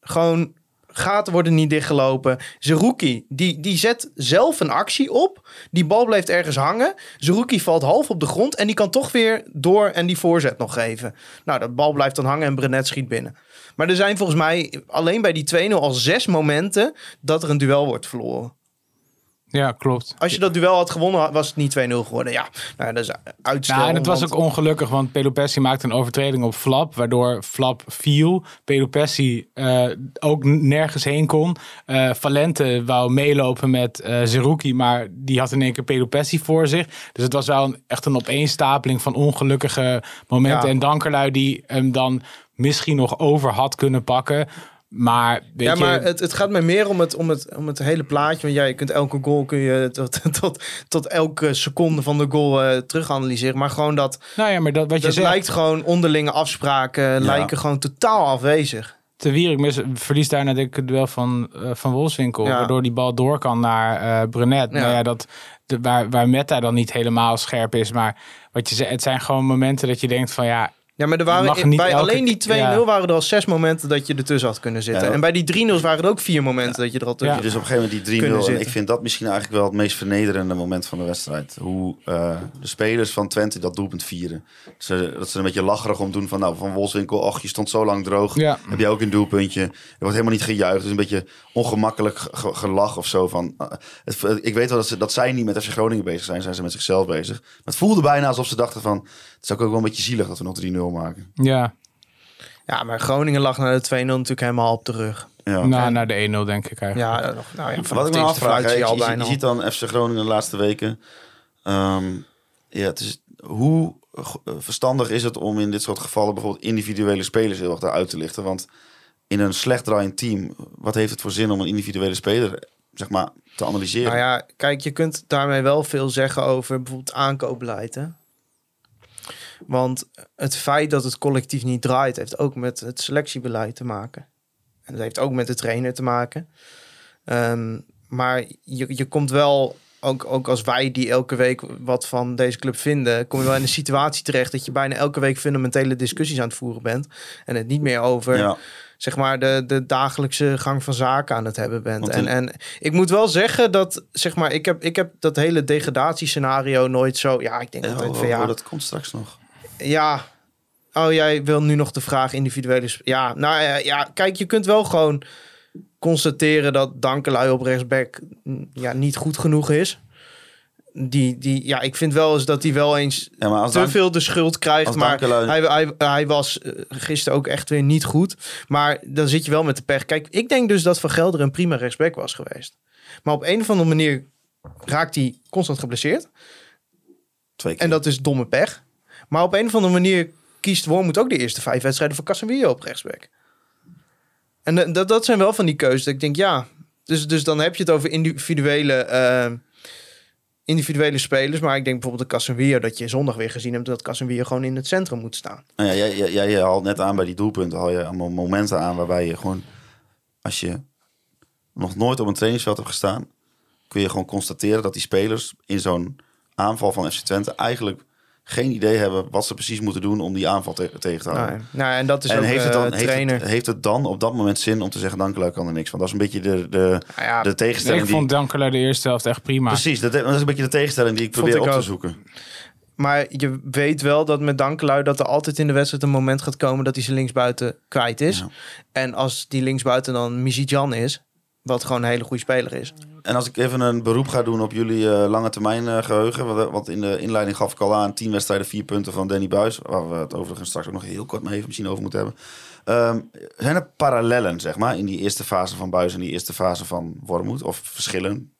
Gewoon gaten worden niet dichtgelopen. Zerouki, die, die zet zelf een actie op. Die bal blijft ergens hangen. Zerouki valt half op de grond. En die kan toch weer door en die voorzet nog geven. Nou, dat bal blijft dan hangen en Brenet schiet binnen. Maar er zijn volgens mij alleen bij die 2-0 al zes momenten dat er een duel wordt verloren. Ja, klopt. Als je dat duel had gewonnen, was het niet 2-0 geworden. Ja, nou, dat is uitstel. Nou, en het was want- ook ongelukkig, want Pelopessi maakte een overtreding op Flap, waardoor Flap viel. Pelopessi eh ook nergens heen kon. Eh, Valente wou meelopen met eh Zerouki, maar die had in één keer Pelopessi voor zich. Dus het was wel een, echt een opeenstapeling van ongelukkige momenten. Ja. En Dankerlui die hem dan misschien nog over had kunnen pakken. Maar weet Ja, je, maar het, het gaat mij meer om het, om, het, om het hele plaatje. Want ja, je kunt elke goal kun je tot, tot, tot elke seconde van de goal eh terug analyseren. Maar gewoon dat, nou ja, maar dat, wat je dat zegt, lijkt gewoon onderlinge afspraken lijken gewoon totaal afwezig. Te Wierik mis, verliest daarna denk ik het duel van, eh, van Wolfswinkel. Ja. Waardoor die bal door kan naar eh Brenet. Ja. Nou ja, dat, de, waar, waar Meta dan niet helemaal scherp is. Maar wat je zegt, het zijn gewoon momenten dat je denkt van ja... Ja, maar er waren, bij elke- alleen die 2-0 ja. waren er al zes momenten dat je ertussen had kunnen zitten. Ja. En bij die 3-0's waren er ook vier momenten dat je er al tussen Ja. Dus op een gegeven moment die 3-0. Kunnen En zitten. ik vind dat misschien eigenlijk wel het meest vernederende moment van de wedstrijd. Hoe eh, de spelers van Twente dat doelpunt vieren. Ze, dat ze er een beetje lacherig om doen van, nou, van Wolfswinkel, ach, je stond zo lang droog. Ja. Heb jij ook een doelpuntje? Er wordt helemaal niet gejuicht. Het is een beetje ongemakkelijk ge- ge- gelach of zo. Van, eh, het, ik weet wel dat, ze, dat zij niet met FC Groningen bezig zijn. Zijn ze met zichzelf bezig. Maar het voelde bijna alsof ze dachten van... Het is ook wel een beetje zielig dat we nog 3-0 maken. Ja, Ja, maar Groningen lag naar de 2-0 natuurlijk helemaal op de rug. Ja. na, naar de 1-0 denk ik eigenlijk. Ja, nog, nou ja, Wat ik me afvraag, je, al je- bijna. je ziet dan FC Groningen de laatste weken. Ehm, ja, het is, hoe eh, verstandig is het om in dit soort gevallen bijvoorbeeld individuele spelers heel erg uit te lichten? Want in een slecht draaiend team, wat heeft het voor zin om een individuele speler zeg maar, te analyseren? Nou ja, kijk, je kunt daarmee wel veel zeggen over bijvoorbeeld aankoopbeleid. Hè? Want het feit dat het collectief niet draait, heeft ook met het selectiebeleid te maken. En dat heeft ook met de trainer te maken. Ehm, maar je, je komt wel, ook, ook als wij die elke week wat van deze club vinden, kom je wel in een situatie terecht dat je bijna elke week fundamentele discussies aan het voeren bent. En het niet meer over Ja. zeg maar de, de dagelijkse gang van zaken aan het hebben bent. En, en ik moet wel zeggen dat, zeg maar, ik heb, ik heb dat hele degradatiescenario nooit zo. Ja, ik denk Eh, altijd van ja. oh, dat komt straks nog. Ja. Oh, jij wil nu nog de vraag individuele. Ja, nou ja, ja, kijk, je kunt wel gewoon constateren dat Dankelui op rechtsback ja, niet goed genoeg is. Die, die, ja, ik vind wel eens dat hij wel eens Ja, te veel de schuld krijgt. Maar Dankelui- hij, hij, hij was eh, gisteren ook echt weer niet goed. Maar dan zit je wel met de pech. Kijk, ik denk dus dat Van Gelder een prima rechtsback was geweest. Maar op een of andere manier raakt hij constant geblesseerd. twee keer. En dat is domme pech. Maar op een of andere manier kiest Wormoed ook de eerste vijf wedstrijden voor Casemiro op rechtsback. En dat, dat zijn wel van die keuzes. Ik denk, ja. Dus, dus dan heb je het over individuele, eh, individuele spelers. Maar ik denk bijvoorbeeld de Casemiro dat je zondag weer gezien hebt dat Casemiro gewoon in het centrum moet staan. Nou ja, jij, jij, jij haalt net aan bij die doelpunten, haal je allemaal momenten aan waarbij je gewoon, als je nog nooit op een trainingsveld hebt gestaan, kun je gewoon constateren dat die spelers in zo'n aanval van FC Twente eigenlijk geen idee hebben wat ze precies moeten doen om die aanval te- tegen te houden. Nou, nou, en dat is en ook heeft het, eh, dan, heeft, het, heeft het dan op dat moment zin om te zeggen, dank kan er niks van? Dat is een beetje de, de, Nou ja, de Nee, tegenstelling ik die... vond Dankerlui de eerste helft echt prima. Precies, dat, dat is een beetje de tegenstelling die ik probeer ik op te zoeken. Maar je weet wel dat met Dankelui dat er altijd in de wedstrijd een moment gaat komen dat hij zijn linksbuiten kwijt is. Ja. En als die linksbuiten dan Mizidjan is, wat gewoon een hele goede speler is. En als ik even een beroep ga doen op jullie eh, lange termijn eh, geheugen. Want, want in de inleiding gaf ik al aan. 10 wedstrijden, 4 punten van Danny Buis. Waar we het overigens straks ook nog heel kort mee even misschien over moeten hebben. Ehm, zijn er parallellen, zeg maar, in die eerste fase van Buis en die eerste fase van Wormoed? Of verschillen?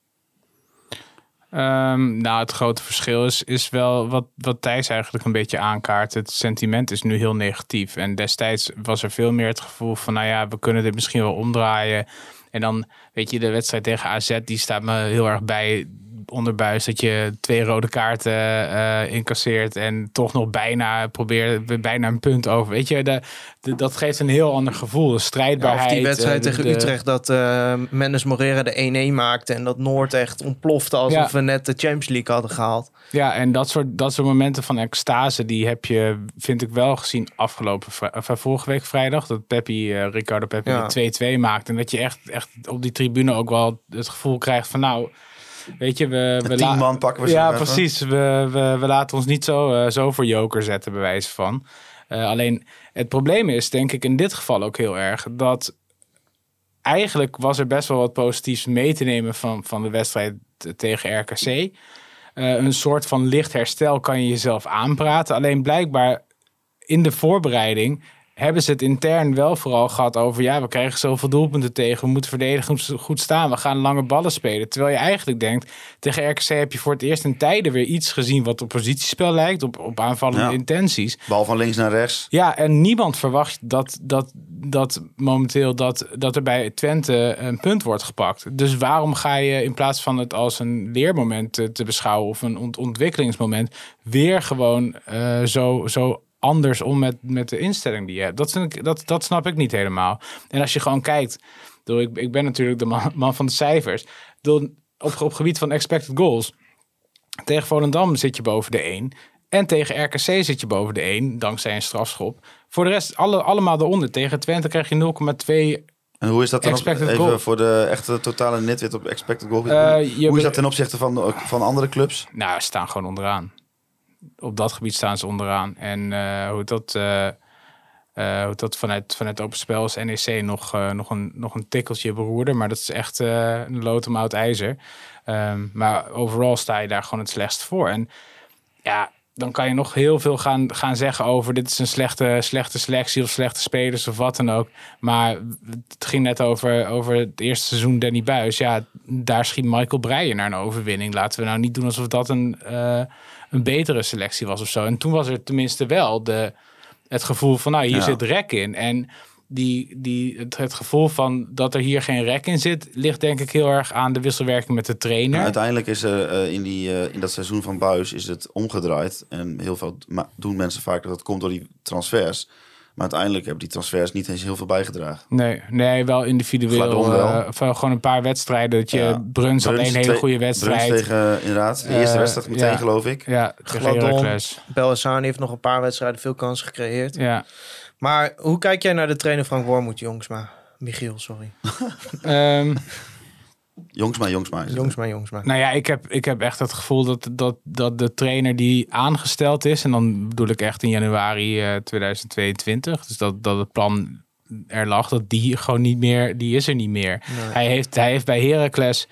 Ehm, nou, het grote verschil is, is wel wat, wat Thijs eigenlijk een beetje aankaart. Het sentiment is nu heel negatief. En destijds was er veel meer het gevoel van, nou ja, we kunnen dit misschien wel omdraaien. En dan, weet je, de wedstrijd tegen AZ, die staat me heel erg bij onderbuis. Dat je twee rode kaarten eh, incasseert en toch nog bijna probeert, bijna een punt over. Weet je, de, de- dat geeft een heel ander gevoel. De Ja, strijdbaarheid. of die wedstrijd eh, de- tegen Utrecht dat eh Mendes Morera de 1-1 maakte en dat Noord echt ontplofte alsof Ja. we net de Champions League hadden gehaald. Ja, en dat soort, dat soort momenten van extase, die heb je, vind ik wel gezien afgelopen vorige week vrijdag. Dat Peppi, Ricardo Peppi Ja. de 2-2 maakt. En dat je echt, echt op die tribune ook wel het gevoel krijgt van nou, weet je, we... we tien man pakken we Ja, even. precies. We, we, we laten ons niet zo, eh, zo voor joker zetten, bij wijze van. Eh, alleen het probleem is, denk ik in dit geval ook heel erg, dat eigenlijk was er best wel wat positiefs mee te nemen van, van de wedstrijd tegen RKC. Eh, een soort van licht herstel kan je jezelf aanpraten. Alleen blijkbaar in de voorbereiding hebben ze het intern wel vooral gehad over... ja, we krijgen zoveel doelpunten tegen, we moeten verdedigend goed staan... we gaan lange ballen spelen. Terwijl je eigenlijk denkt, tegen RKC heb je voor het eerst in tijden weer iets gezien... wat op positiespel lijkt, op, op aanvallende Ja. intenties. Bal van links naar rechts. Ja, en niemand verwacht dat, dat, dat momenteel dat, dat er bij Twente een punt wordt gepakt. Dus waarom ga je in plaats van het als een leermoment te, te beschouwen of een ont- ontwikkelingsmoment, weer gewoon eh, zo, zo anders om met, met de instelling die je hebt? Dat, vind ik, dat, dat snap ik niet helemaal. En als je gewoon kijkt, ik bedoel, ik, ik ben natuurlijk de man, man van de cijfers. Bedoel, Op, op gebied van expected goals. Tegen Volendam zit je boven de 1. En tegen RKC zit je boven de 1, dankzij een strafschop. Voor de rest, alle, allemaal eronder. Tegen Twente krijg je 0,2. En hoe is dat dan op, even goal. voor de echte totale netwit op expected goal? Je hoe is dat ten opzichte van, van andere clubs? Nou, ze staan gewoon onderaan. Op dat gebied staan ze onderaan. En eh, hoe dat, eh, eh, hoe dat vanuit, vanuit Open Spel is NEC nog, nog, een, nog een tikkeltje beroerder. Maar dat is echt een lood om oud ijzer. Ehm, maar overal sta je daar gewoon het slechtst voor. En ja, dan kan je nog heel veel gaan, gaan zeggen over dit is een slechte, slechte selectie of slechte spelers of wat dan ook. Maar het ging net over, over het eerste seizoen Danny Buis. Ja, daar schiet Michael Breyer naar een overwinning. Laten we nou niet doen alsof dat een, een betere selectie was of zo. En toen was er tenminste wel de, het gevoel van nou, hier Ja. zit rek in. En die, die, het, het gevoel van dat er hier geen rek in zit, ligt denk ik heel erg aan de wisselwerking met de trainer. En uiteindelijk is er eh, in, die, eh, in dat seizoen van Buis is het omgedraaid. En heel veel doen mensen vaak dat het komt door die transfers. Maar uiteindelijk hebben die transfers niet eens heel veel bijgedragen. Nee, nee, wel individueel. Wel. eh, eh, gewoon een paar wedstrijden. Dat je Ja. Bruns had Bruns één hele goede Bruns wedstrijd. tegen, inderdaad, de eerste Eh, wedstrijd meteen ja. geloof ik. ja, tegen Gladon. Belhassani heeft nog een paar wedstrijden veel kansen gecreëerd. Ja. Maar hoe kijk jij naar de trainer Frank Wormoed, Jongsma? Michiel, sorry. Ehm, Jongsma, Jongsma. Jongsma, Jongsma. nou ja, ik heb, ik heb echt het gevoel dat, dat, dat de trainer die aangesteld is, en dan bedoel ik echt in januari eh, 2022, dus dat, dat het plan er lag, dat die gewoon niet meer, die is er niet meer. Hij, heeft, hij heeft bij Heracles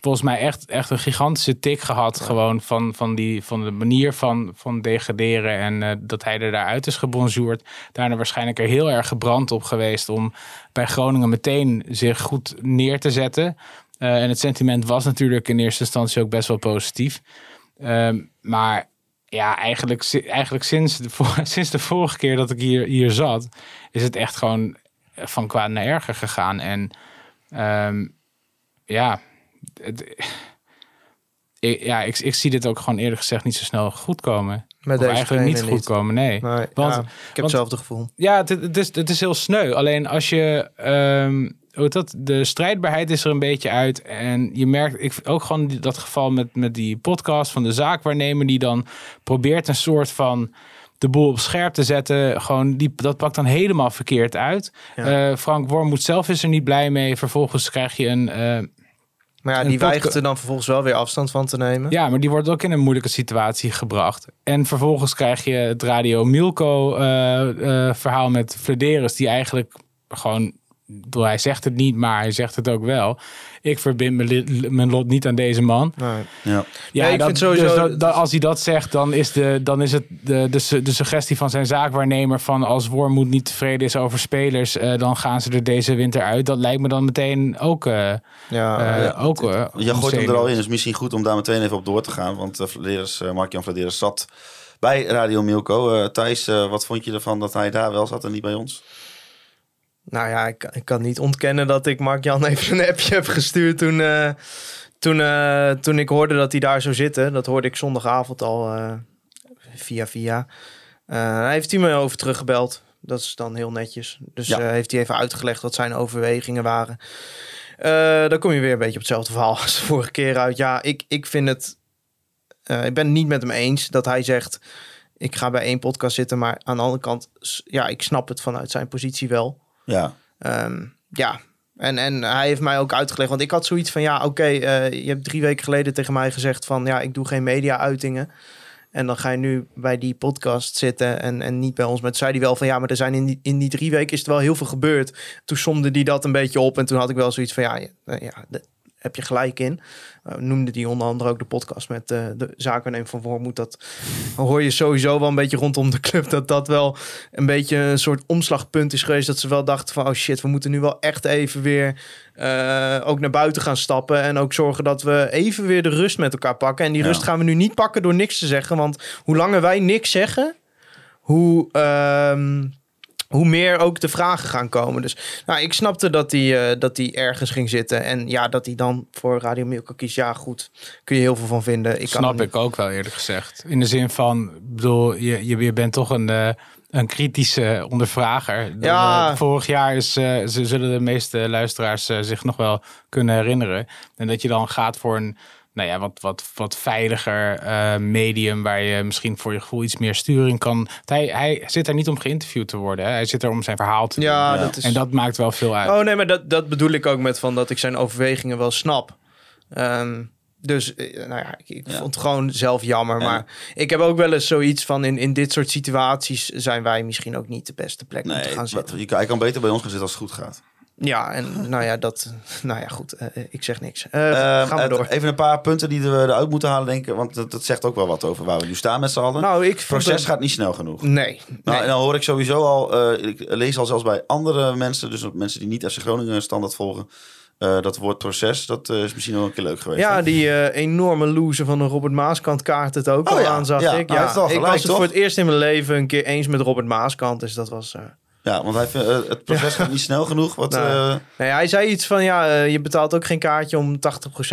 volgens mij echt, echt een gigantische tik gehad. Gewoon van, van, die, van de manier van, van degraderen. En eh, dat hij er daaruit is gebonjourd. Daarna waarschijnlijk er heel erg gebrand op geweest. Om bij Groningen meteen zich goed neer te zetten. Eh, en het sentiment was natuurlijk in eerste instantie ook best wel positief. Ehm, maar ja, eigenlijk, eigenlijk sinds, de, sinds de vorige keer dat ik hier, hier zat, is het echt gewoon van kwaad naar erger gegaan. En ehm, ja, het- ik, ja ik, ik zie dit ook gewoon eerlijk gezegd niet zo snel goed komen. Met deze eigenlijk niet goed komen, nee. Nee, Want- ja, ik heb want- hetzelfde gevoel. Ja, het, het, is, het is heel sneu. Alleen als je. ehm, hoe dat, de strijdbaarheid is er een beetje uit. En je merkt, ik ook gewoon dat geval met, met die podcast van de zaakwaarnemer, die dan probeert een soort van de boel op scherp te zetten. Gewoon die, dat pakt dan helemaal verkeerd uit. Ja. Eh, Frank Wormoed zelf is er niet blij mee. Vervolgens krijg je een. eh, Maar ja, die weigert er dan vervolgens wel weer afstand van te nemen. Ja, maar die wordt ook in een moeilijke situatie gebracht. En vervolgens krijg je het Radio Milko eh, verhaal met Flederis, die eigenlijk gewoon, hij zegt het niet, maar hij zegt het ook wel. Ik verbind mijn, li- mijn lot niet aan deze man. Nee. Ja. Ja, Nee, ik dat, vind sowieso- dus dat- dat- als hij dat zegt, dan is, de, dan is het de, de, su- de suggestie van zijn zaakwaarnemer van als Wormoed niet tevreden is over spelers, eh, dan gaan ze er deze winter uit. Dat lijkt me dan meteen ook. eh, Ja, eh, ja. ook Je gooit hem er al in, dus misschien goed om daar meteen even op door te gaan. Want uh, Vladeris, Mark-Jan Vladeris zat bij Radio Milko. Eh, Thijs, eh, wat vond je ervan dat hij daar wel zat en niet bij ons? Nou ja, ik, ik kan niet ontkennen dat ik Mark-Jan even een appje heb gestuurd toen, eh, toen, eh, toen ik hoorde dat hij daar zou zitten. Dat hoorde ik zondagavond al eh, via via. Hij heeft hij me over teruggebeld. Dat is dan heel netjes. Dus Ja. heeft hij even uitgelegd wat zijn overwegingen waren. Dan kom je weer een beetje op hetzelfde verhaal als de vorige keer uit. Ja, ik, ik vind het... ik ben het niet met hem eens dat hij zegt... ik ga bij één podcast zitten. Maar aan de andere kant, ja, ik snap het vanuit zijn positie wel. Ja, Ehm, ja, en, en hij heeft mij ook uitgelegd, want ik had zoiets van, ja, oké, eh, je hebt drie weken geleden tegen mij gezegd van, ja, ik doe geen media-uitingen. En dan ga je nu bij die podcast zitten en, en niet bij ons. Maar toen zei hij wel van, ja, maar er zijn in die, in die drie weken is er wel heel veel gebeurd. Toen somde hij dat een beetje op en toen had ik wel zoiets van, ja, ja, ja, de- heb je gelijk in. Uh, noemde die onder andere ook de podcast met uh, de zakennemer van Wormoed. Dat hoor je sowieso wel een beetje rondom de club. Dat dat wel een beetje een soort omslagpunt is geweest. Dat ze wel dachten van, oh shit, we moeten nu wel echt even weer uh, ook naar buiten gaan stappen. En ook zorgen dat we even weer de rust met elkaar pakken. En die ja. rust gaan we nu niet pakken door niks te zeggen. Want hoe langer wij niks zeggen, hoe... Uh, hoe meer ook de vragen gaan komen. Dus nou, ik snapte dat hij, uh, dat ergens ging zitten. En ja, dat hij dan voor Radio Milka kiest. Ja, goed. Kun je heel veel van vinden. Ik Snap ik ook wel eerlijk gezegd. In de zin van, bedoel, je, je, je bent toch een, uh, een kritische ondervrager. Ja. Uh, vorig jaar is, ze zullen de meeste luisteraars zich nog wel kunnen herinneren. En dat je dan gaat voor een nou ja, wat, wat, wat veiliger uh, medium waar je misschien voor je gevoel iets meer sturing kan. Hij, hij zit er niet om geïnterviewd te worden. Hè? Hij zit er om zijn verhaal te ja, doen. Dat is... En dat maakt wel veel uit. Oh nee, maar dat, dat bedoel ik ook met van dat ik zijn overwegingen wel snap. Um, dus nou ja, ik, ik ja. vond het gewoon zelf jammer. Ja. Maar ik heb ook wel eens zoiets van in, in dit soort situaties zijn wij misschien ook niet de beste plek nee, om te gaan zitten. Je, hij kan beter bij ons gaan zitten als het goed gaat. Ja, en nou ja, dat, nou ja, goed. Uh, ik zeg niks. Uh, gaan we door. Even een paar punten die we eruit moeten halen, denk ik. Want dat, dat zegt ook wel wat over waar we nu staan met z'n allen. Nou, ik proces gaat niet snel genoeg. Nee. Nou, nee. En dan hoor ik sowieso al, ik lees al zelfs bij andere mensen, dus mensen die niet FC Groningen standaard volgen. Uh, dat woord proces, dat uh, is misschien wel een keer leuk geweest. Ja, hè? die uh, enorme loser van de Robert Maaskant kaart het ook oh, al ja. aan, zag ja. ik. Ja, Ja, gelijk, ik was het toch? voor het eerst in mijn leven een keer eens met Robert Maaskant. Dus dat was... Ja, want hij vindt, uh, het proces gaat niet snel genoeg. Wat, Nou, uh, nee, hij zei iets van, ja, uh, je betaalt ook geen kaartje om 80%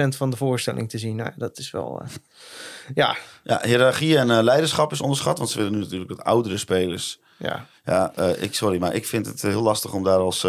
van de voorstelling te zien. Nou, dat is wel... ja. ja, hiërarchie en leiderschap is onderschat. Want ze willen nu natuurlijk dat oudere spelers... Ja, ja ik, sorry, maar ik vind het heel lastig om daar als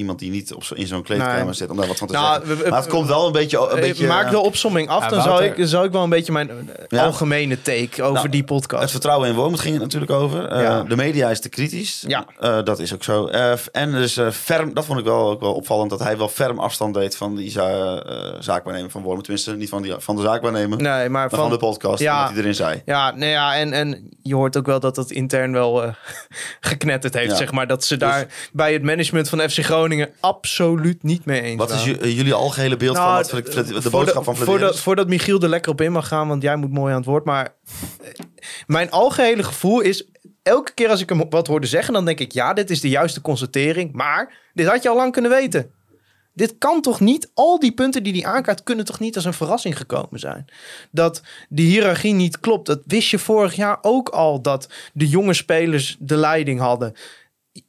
iemand die niet op zo, in zo'n kleedkamer Nee. zit, om daar wat van te Nou, zeggen. we- we- maar het komt wel een beetje... Een Ik beetje maak de opsomming af, Ja, dan zou ik, zou ik wel een beetje mijn eh, Ja. algemene take over Nou, die Het podcast. vertrouwen in Wormoed ging het natuurlijk over. Eh, Ja. De media is te kritisch. Ja. Eh, dat is ook zo. Eh, en dus eh, ferm, dat vond ik wel, ook wel opvallend, dat hij wel ferm afstand deed van die za eh, zaakwaarnemer van Wormoed. Tenminste, niet van, die, van de zaakwaarnemer, Nee, maar maar van, van... de podcast, Ja. wat hij erin zei. Ja, nou ja, en, en je hoort ook wel dat dat intern wel eh, geknetterd heeft, Ja. zeg maar. Dat ze daar bij het management van FC Groningen absoluut niet mee eens Wat is eh, jullie algehele beeld van Nou, wat Fred- Fred- de Voordat- boodschap van voordat, Michiel er lekker op in mag gaan, want jij moet mooi aan het woord. Maar eh, mijn algehele gevoel is, elke keer als ik hem wat hoorde zeggen, dan denk ik, ja, dit is de juiste constatering. Maar dit had je al lang kunnen weten. Dit kan toch niet, al die punten die hij aankaart, kunnen toch niet als een verrassing gekomen zijn. Dat die hiërarchie niet klopt. Dat wist je vorig jaar ook al, dat de jonge spelers de leiding hadden.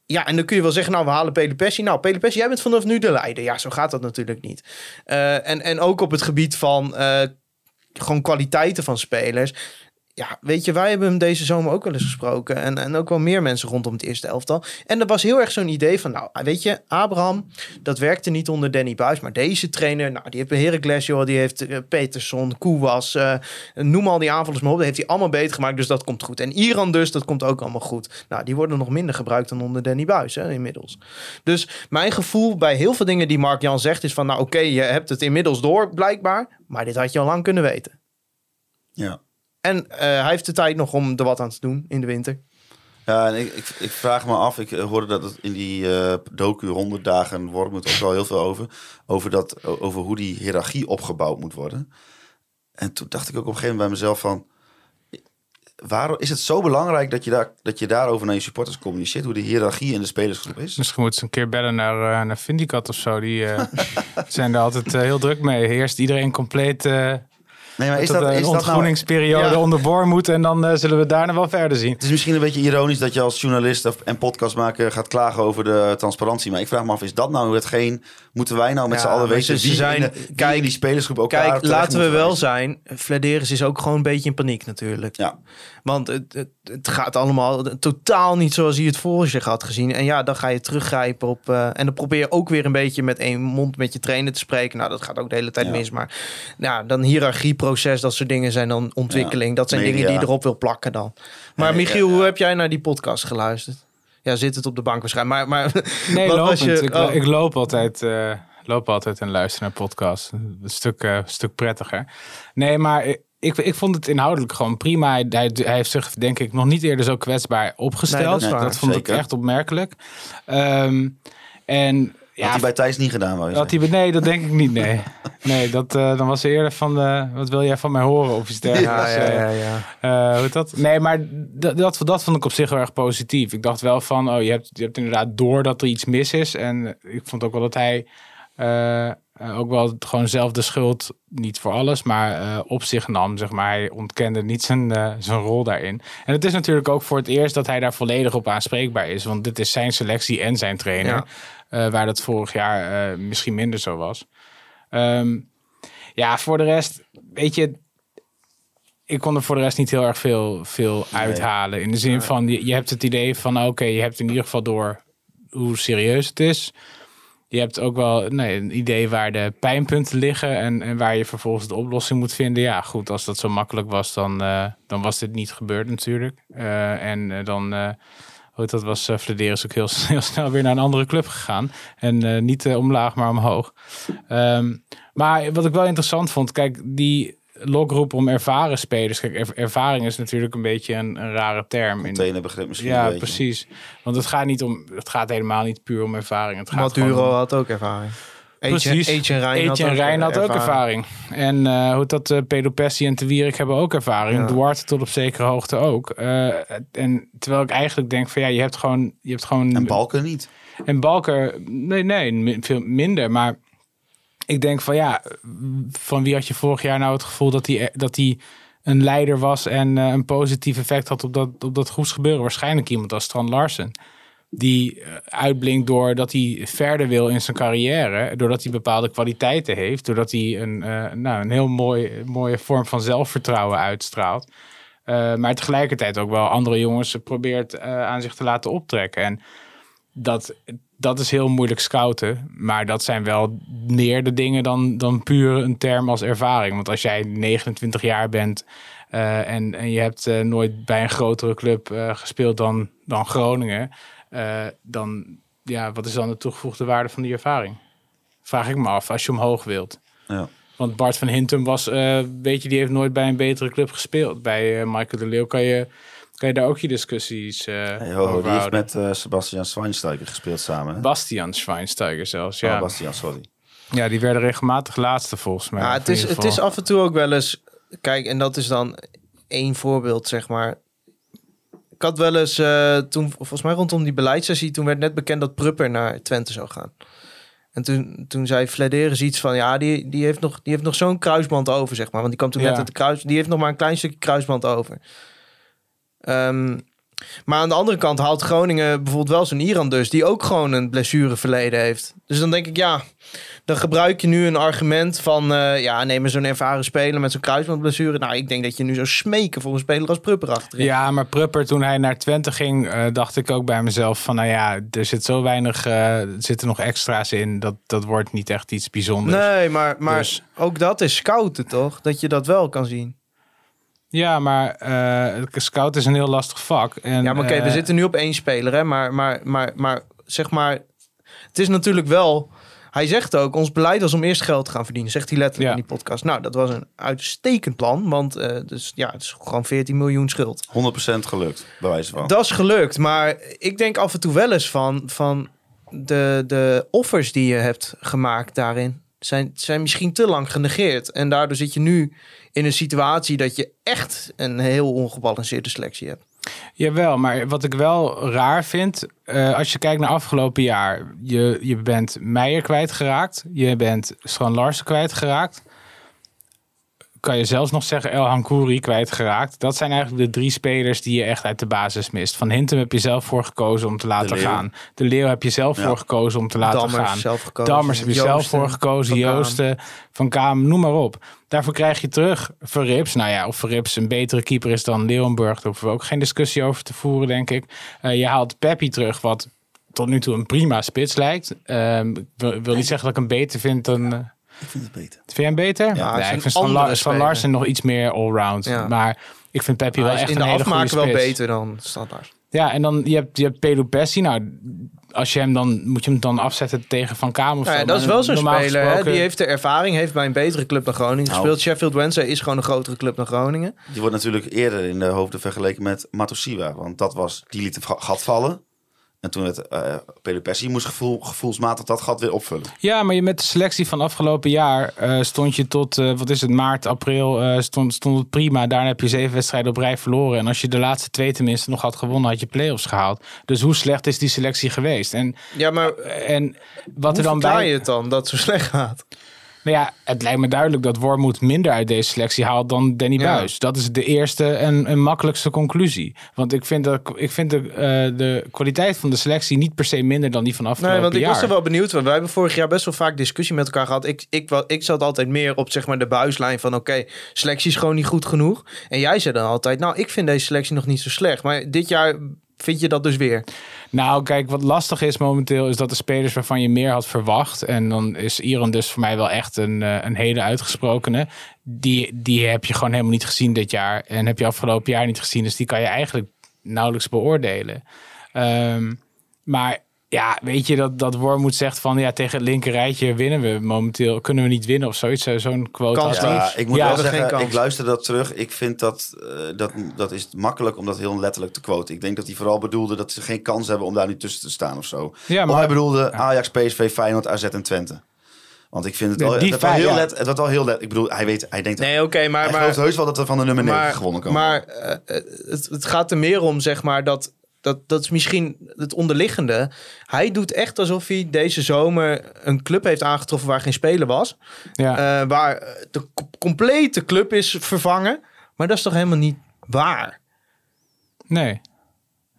Ja, en dan kun je wel zeggen, nou, we halen Pelopessi. Nou, Pelopessi, jij bent vanaf nu de leider. Ja, zo gaat dat natuurlijk niet. Eh, en, en ook op het gebied van eh, gewoon kwaliteiten van spelers. Ja, weet je, wij hebben hem deze zomer ook wel eens gesproken. En, en ook wel meer mensen rondom het eerste elftal. En er was heel erg zo'n idee van, nou, weet je, Abraham, dat werkte niet onder Danny Buis. Maar deze trainer, nou, die heeft Heracles, joh, die heeft eh, Peterson, Koewas, eh, noem al die aanvallers maar op. Dat heeft hij allemaal beter gemaakt, dus dat komt goed. En Iran dus, dat komt ook allemaal goed. Nou, die worden nog minder gebruikt dan onder Danny Buis, hè, inmiddels. Dus mijn gevoel bij heel veel dingen die Mark Jan zegt is van, nou oké, je hebt het inmiddels door, blijkbaar. Maar dit had je al lang kunnen weten. Ja. En eh, hij heeft de tijd nog om er wat aan te doen in de winter. Ja, en ik, ik, ik vraag me af, ik eh, hoorde dat het in die eh docu 100 dagen Wormoed ook wel heel veel over. Over, dat, over hoe die hiërarchie opgebouwd moet worden. En toen dacht ik ook op een gegeven moment bij mezelf van... Waarom is het zo belangrijk dat je, daar, dat je daarover naar je supporters communiceert? Hoe de hiërarchie in de spelersgroep is? Misschien moeten ze een keer bellen naar, naar Vindicat of zo. Die eh, zijn daar altijd heel druk mee. Eerst iedereen compleet eh Nee, maar is dat, dat, is een dat nou... ontgroeningsperiode Ja. onderboor moet. En dan eh, zullen we daarna wel verder zien. Het is misschien een beetje ironisch dat je als journalist of- en podcastmaker gaat klagen over de transparantie. Maar ik vraag me af, is dat nou hetgeen? Moeten wij nou met Ja, z'n allen weten ze- wie, zijn- in, de- wie kijk- in die spelersgroep elkaar Kijk, laten we wel wijzen? zijn. Flederis is ook gewoon een beetje in paniek natuurlijk. Ja, Want het, het, het gaat allemaal totaal niet zoals hij het voor zich had gezien. En ja, dan ga je teruggrijpen op... eh, en dan probeer je ook weer een beetje met één mond met je trainer te spreken. Nou, dat gaat ook de hele tijd Ja. mis. Maar nou, dan hiërarchieproces, dat soort dingen zijn dan ontwikkeling. dat zijn media. dingen die je erop wil plakken dan. Maar Nee, Michiel, ja, ja. hoe heb jij naar die podcast geluisterd? Ja, zit het op de bank waarschijnlijk. Maar, maar Nee, lopend. je- ik, oh. ik loop altijd, eh, loop altijd en luister naar podcasts. Een stuk, eh, stuk prettiger. Nee, maar ik, ik, vond het inhoudelijk gewoon prima. Hij, hij, hij heeft zich denk ik nog niet eerder zo kwetsbaar opgesteld. Nee, dat vond Zeker. ik echt opmerkelijk. Ehm, en Ja, Had hij bij Thijs niet gedaan, wou je had hij, nee, dat denk ik niet. Nee, nee dat, eh, dan was hij eerder van, eh, wat wil jij van mij horen? Of iets dergelijks. Ja, ja, eh, ja, ja. Eh, hoe dat? Nee, maar dat, dat, dat vond ik op zich heel erg positief. Ik dacht wel van, oh, je hebt, je hebt inderdaad door dat er iets mis is. En ik vond ook wel dat hij eh, eh, ook wel gewoon zelf de schuld, niet voor alles, maar eh, op zich nam. Zeg maar. Hij ontkende niet zijn, eh, zijn rol daarin. En het is natuurlijk ook voor het eerst dat hij daar volledig op aanspreekbaar is. Want dit is zijn selectie en zijn trainer. Ja. waar dat vorig jaar misschien minder zo was. Ehm, ja, voor de rest, weet je, ik kon er voor de rest niet heel erg veel, veel uithalen. In de zin van, je, je hebt het idee van, oké, je hebt in ieder geval door hoe serieus het is. Je hebt ook wel nee, een idee waar de pijnpunten liggen en, en waar je vervolgens de oplossing moet vinden. Ja, goed, als dat zo makkelijk was, dan, eh, dan was dit niet gebeurd natuurlijk. Eh, en eh, dan, hoe dat was, uh, ook heel, heel snel weer naar een andere club gegaan. En niet omlaag, maar omhoog. Ehm, maar wat ik wel interessant vond, kijk, die lokroep om ervaren spelers. Kijk, er- ervaring is natuurlijk een beetje een, een rare term. In, Containerbegrip misschien ja, een beetje. precies. Want het gaat, niet om, het gaat helemaal niet puur om ervaring. Het gaat Maduro om- had ook ervaring. Precies. Etienne Rijn had, ook, Rijn had ook ervaring. En eh hoe dat uh, Pedro Pessi en Te Wierik hebben ook ervaring. Ja. Duarte tot op zekere hoogte ook. Eh, en terwijl ik eigenlijk denk van ja, je hebt gewoon... Je hebt gewoon En Balken niet. en Balker, nee, nee, veel minder. Maar ik denk van ja, van wie had je vorig jaar nou het gevoel dat hij, dat hij een leider was en eh, een positief effect had op dat, op dat groepsgebeuren? Waarschijnlijk iemand als Strand Larsen. Die eh, uitblinkt doordat hij verder wil in zijn carrière. Doordat hij bepaalde kwaliteiten heeft. Doordat hij een, eh, nou, een heel mooi, mooie vorm van zelfvertrouwen uitstraalt. Eh, maar tegelijkertijd ook wel andere jongens probeert eh, aan zich te laten optrekken. En dat, dat is heel moeilijk scouten. Maar dat zijn wel meer de dingen dan, dan puur een term als ervaring. Want als jij 29 jaar bent eh, en, en je hebt eh, nooit bij een grotere club eh, gespeeld dan, dan Groningen. dan, ja, wat is dan de toegevoegde waarde van die ervaring? Vraag ik me af, als je omhoog wilt. Ja. Want Bart van Hintem was, weet je, die heeft nooit bij een betere club gespeeld. Bij Michael de Leeuw kan je, kan je daar ook je discussies eh Hey, ho, ho, over die heeft met eh, Sebastian Schweinsteiger gespeeld samen. hè? Bastian Schweinsteiger zelfs, Oh, ja. Bastian, sorry. ja, die werden regelmatig laatste volgens mij. Ja, het, is, het is af en toe ook wel eens... Kijk, en dat is dan één voorbeeld, zeg maar. Ik had wel eens, eh, toen, volgens mij rondom die beleidssessie... toen werd net bekend dat Prupper naar Twente zou gaan. En toen, toen zei Flederis iets van... ja, die, die heeft nog, die heeft nog zo'n kruisband over, zeg maar. Want die kwam toen Ja. net uit de kruis... die heeft nog maar een klein stukje kruisband over. Ehm, maar aan de andere kant haalt Groningen bijvoorbeeld wel zo'n Iran dus... die ook gewoon een blessureverleden heeft. Dus dan denk ik, ja... Dan gebruik je nu een argument van... eh, ja, neem maar zo'n ervaren speler met zo'n kruisbandblessure. Nou, ik denk dat je nu zou smeken voor een speler als Prupper achterin. Ja, maar Prupper, toen hij naar Twente ging, eh, dacht ik ook bij mezelf van, nou ja, er zit zo weinig, eh, er zitten nog extra's in. Dat, dat wordt niet echt iets bijzonders. Nee, maar, maar Dus- ook dat is scouten, toch? Dat je dat wel kan zien. Ja, maar eh scout is een heel lastig vak. En, Ja, maar oké, we eh, zitten nu op één speler, hè? Maar, maar, maar, maar zeg maar, het is natuurlijk wel. Hij zegt ook, ons beleid was om eerst geld te gaan verdienen, zegt hij letterlijk Ja. in die podcast. Nou, dat was een uitstekend plan, want eh, dus, ja, het is gewoon 14 miljoen schuld. 100% gelukt, bij wijze van. Dat is gelukt, maar ik denk af en toe wel eens van, van de, de offers die je hebt gemaakt daarin zijn, zijn misschien te lang genegeerd. En daardoor zit je nu in een situatie dat je echt een heel ongebalanceerde selectie hebt. Jawel, maar wat ik wel raar vind, eh, als je kijkt naar afgelopen jaar, je, je bent Meijer kwijtgeraakt, je bent Schran Larsen kwijtgeraakt. Kan je zelfs nog zeggen El Hankouri kwijtgeraakt. Dat zijn eigenlijk de drie spelers die je echt uit de basis mist. Van Hintem heb je zelf voor gekozen om te laten gaan. De Leeuw heb je zelf Ja. voor gekozen om te laten Dammers gaan. zelf gekozen. Dammers heb je zelf voor gekozen. Van. Joosten, Van Kaam, noem maar op. Daarvoor krijg je terug Verrips. Nou ja, of Verrips een betere keeper is dan Leeuwenburg. Daar hoeven we ook geen discussie over te voeren, denk ik. Eh, je haalt Peppi terug, wat tot nu toe een prima spits lijkt. Wil, wil niet zeggen dat ik hem beter vind dan... eh, Ik vind het beter. vind jij hem beter? Ja, hij is ik vind Van, Lar- Van. Larsen nog iets meer allround. Ja. Maar ik vind Peppi wel is echt in een de hele goede afmaken wel beter dan standaard. Ja, en dan je hebt, je hebt Pedro Pessi. Nou, als je hem dan moet je hem dan afzetten tegen Van Kamer of Nou ja, zo. dat is wel zo'n speler. Hè? Die heeft de ervaring, heeft bij een betere club dan Groningen Nou. gespeeld. Sheffield Wednesday is gewoon een grotere club dan Groningen. Die wordt natuurlijk eerder in de hoofden vergeleken met Matosiwa. Want dat was, die liet het gat vallen. En toen werd uh, Pelopessi moest gevoel, gevoelsmatig dat gat weer opvullen. Ja, maar je met de selectie van afgelopen jaar eh, stond je tot, eh, wat is het, maart, april, stond, stond het prima. Daarna heb je zeven wedstrijden op rij verloren. En als je de laatste twee tenminste nog had gewonnen, had je play-offs gehaald. Dus hoe slecht is die selectie geweest? En, ja, maar en wat er dan bij je het dan dat het zo slecht gaat? Nou ja, het lijkt me duidelijk dat Wormoed minder uit deze selectie haalt dan Danny ja. Buis. Dat is de eerste en, en makkelijkste conclusie. Want ik vind, dat, ik vind de, uh, de kwaliteit van de selectie niet per se minder dan die van afgelopen jaar. Nee, want ik was er wel benieuwd. Want wij hebben vorig jaar best wel vaak discussie met elkaar gehad. Ik, ik, ik, ik zat altijd meer op zeg maar, de buislijn van oké, selectie is gewoon niet goed genoeg. En jij zei dan altijd, nou ik vind deze selectie nog niet zo slecht. Maar dit jaar vind je dat dus weer? Nou, kijk, wat lastig is momenteel is dat de spelers waarvan je meer had verwacht. En dan is Iran dus voor mij wel echt een, eh, een hele uitgesprokene. Die, die heb je gewoon helemaal niet gezien dit jaar. En heb je afgelopen jaar niet gezien. Dus die kan je eigenlijk nauwelijks beoordelen. Um, maar ja, weet je dat, dat Wormoed zegt van ja, tegen het linker rijtje winnen we momenteel. Kunnen we niet winnen of zoiets? Zo'n quote. Kans ja, ik moet wel zeggen, ik luister dat terug. Ik vind dat, uh, dat dat is makkelijk om dat heel letterlijk te quoten. Ik denk dat hij vooral bedoelde dat ze geen kans hebben om daar nu tussen te staan of zo. Ja, maar hij bedoelde Ajax, PSV, Feyenoord, AZ en Twente. Want ik vind het wel, het wel heel let, het wordt wel heel let. Ik bedoel, hij weet, hij denkt. Nee, oké, maar hij maar, heus wel dat we van de nummer 9 gewonnen komen. Maar uh, het, het gaat er meer om, zeg maar, dat dat, dat is misschien het onderliggende. Hij doet echt alsof hij deze zomer een club heeft aangetroffen waar geen speler was. Ja. Uh, waar de complete club is vervangen. Maar dat is toch helemaal niet waar? Nee.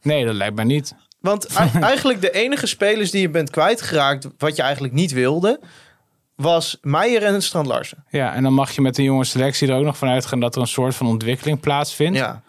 Nee, dat lijkt mij niet. Want eigenlijk de enige spelers die je bent kwijtgeraakt, wat je eigenlijk niet wilde, was Meijer en Strand Larsen. Ja, en dan mag je met een jonge selectie er ook nog vanuit gaan dat er een soort van ontwikkeling plaatsvindt. Ja.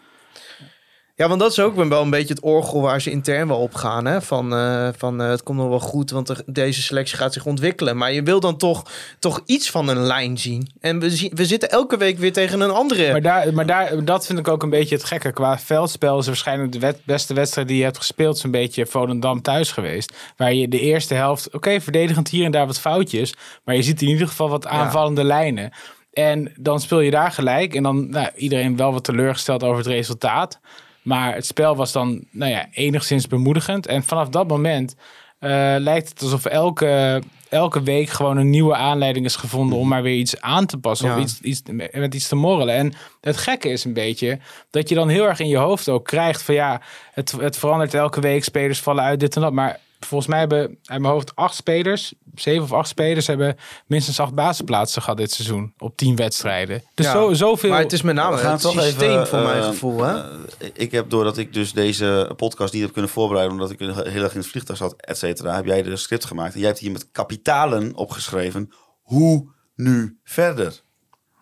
Ja, want dat is ook wel een beetje het orgel waar ze intern wel op gaan. Hè? Van, uh, van uh, het komt nog wel goed, want er, deze selectie gaat zich ontwikkelen. Maar je wil dan toch, toch iets van een lijn zien. En we, zien, we zitten elke week weer tegen een andere. Maar, daar, maar daar, dat vind ik ook een beetje het gekke. Qua veldspel is waarschijnlijk de wet, beste wedstrijd die je hebt gespeeld... een beetje Volendam thuis geweest. Waar je de eerste helft... Oké, verdedigend hier en daar wat foutjes. Maar je ziet in ieder geval wat aanvallende lijnen. En dan speel je daar gelijk. En dan nou, iedereen wel wat teleurgesteld over het resultaat... Maar het spel was dan nou ja, enigszins bemoedigend. En vanaf dat moment uh, lijkt het alsof elke, elke week gewoon een nieuwe aanleiding is gevonden om maar weer iets aan te passen. Of iets, iets, met iets te morrelen. En het gekke is een beetje dat je dan heel erg in je hoofd ook krijgt van ja, het, het verandert elke week, spelers vallen uit, dit en dat. Maar volgens mij hebben uit mijn hoofd acht spelers, zeven of acht spelers, hebben minstens acht basisplaatsen gehad dit seizoen op tien wedstrijden. Dus zo, zoveel. Maar het is met name het systeem even, voor mijn eh, gevoel. Hè? Uh, ik heb doordat ik dus deze podcast niet heb kunnen voorbereiden, omdat ik heel erg in het vliegtuig zat, et cetera, heb jij de script gemaakt. En jij hebt hier met kapitalen opgeschreven. Hoe nu verder?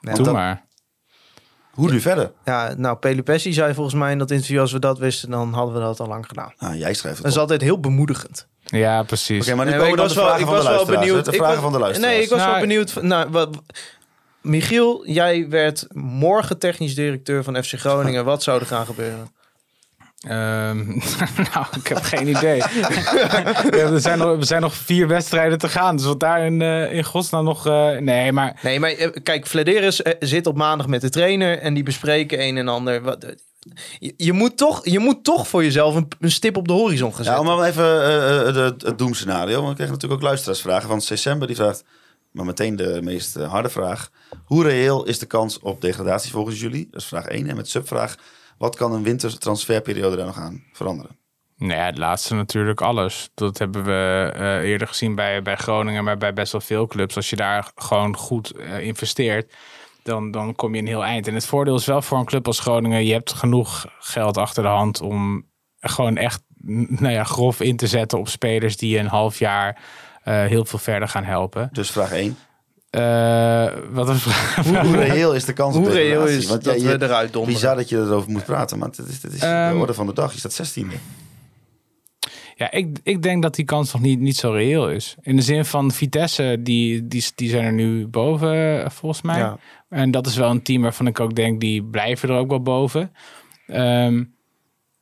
Doe maar. Hoe nu verder? Ja, nou, Pelupessi zei volgens mij in dat interview... als we dat wisten, dan hadden we dat al lang gedaan. Nou, jij schrijft het Dat is altijd heel bemoedigend. Ja, precies. Oké, maar nu nee, komen de vragen van de luisteraars. Benieuwd, de vragen van de luisteraars. Nee, ik was wel nou, benieuwd... Nou, wat, Michiel, jij werd morgen technisch directeur van FC Groningen. Wat zou er gaan gebeuren? Um, nou, ik heb geen idee. er, zijn nog, er zijn nog vier wedstrijden te gaan. Dus wat daar in, uh, in godsnaam nog... Uh, nee, maar... Nee, maar uh, kijk, Flederis zit op maandag met de trainer... en die bespreken een en ander. Wat, je, je, moet toch, je moet toch voor jezelf een, een stip op de horizon gaan zetten. Ja, maar even het, het doemscenario. Want we kregen natuurlijk ook luisteraarsvragen. Van December die vraagt... Maar meteen de meest harde vraag. Hoe reëel is de kans op degradatie volgens jullie? Dat is vraag 1. En met subvraag... Wat kan een wintertransferperiode daar nog aan veranderen? Nou ja, het laatste natuurlijk alles. Dat hebben we uh, eerder gezien bij, bij Groningen, maar bij best wel veel clubs. Als je daar gewoon goed uh, investeert, dan, dan kom je een heel eind. En het voordeel is wel voor een club als Groningen, je hebt genoeg geld achter de hand om gewoon echt nou ja, grof in te zetten op spelers die een half jaar uh, heel veel verder gaan helpen. Dus vraag 1. Uh, wat een hoe, hoe reëel is de kans hoe reëel is Want dat je, we eruit donderen? Bizar dat je erover moet praten, maar het is, het is um, de ehm, orde van de dag. Je staat 16e. Ja, ik, ik denk dat die kans nog niet, niet zo reëel is. In de zin van Vitesse, die, die, die zijn er nu boven, volgens mij. Ja. En dat is wel een team waarvan ik ook denk, die blijven er ook wel boven. Um,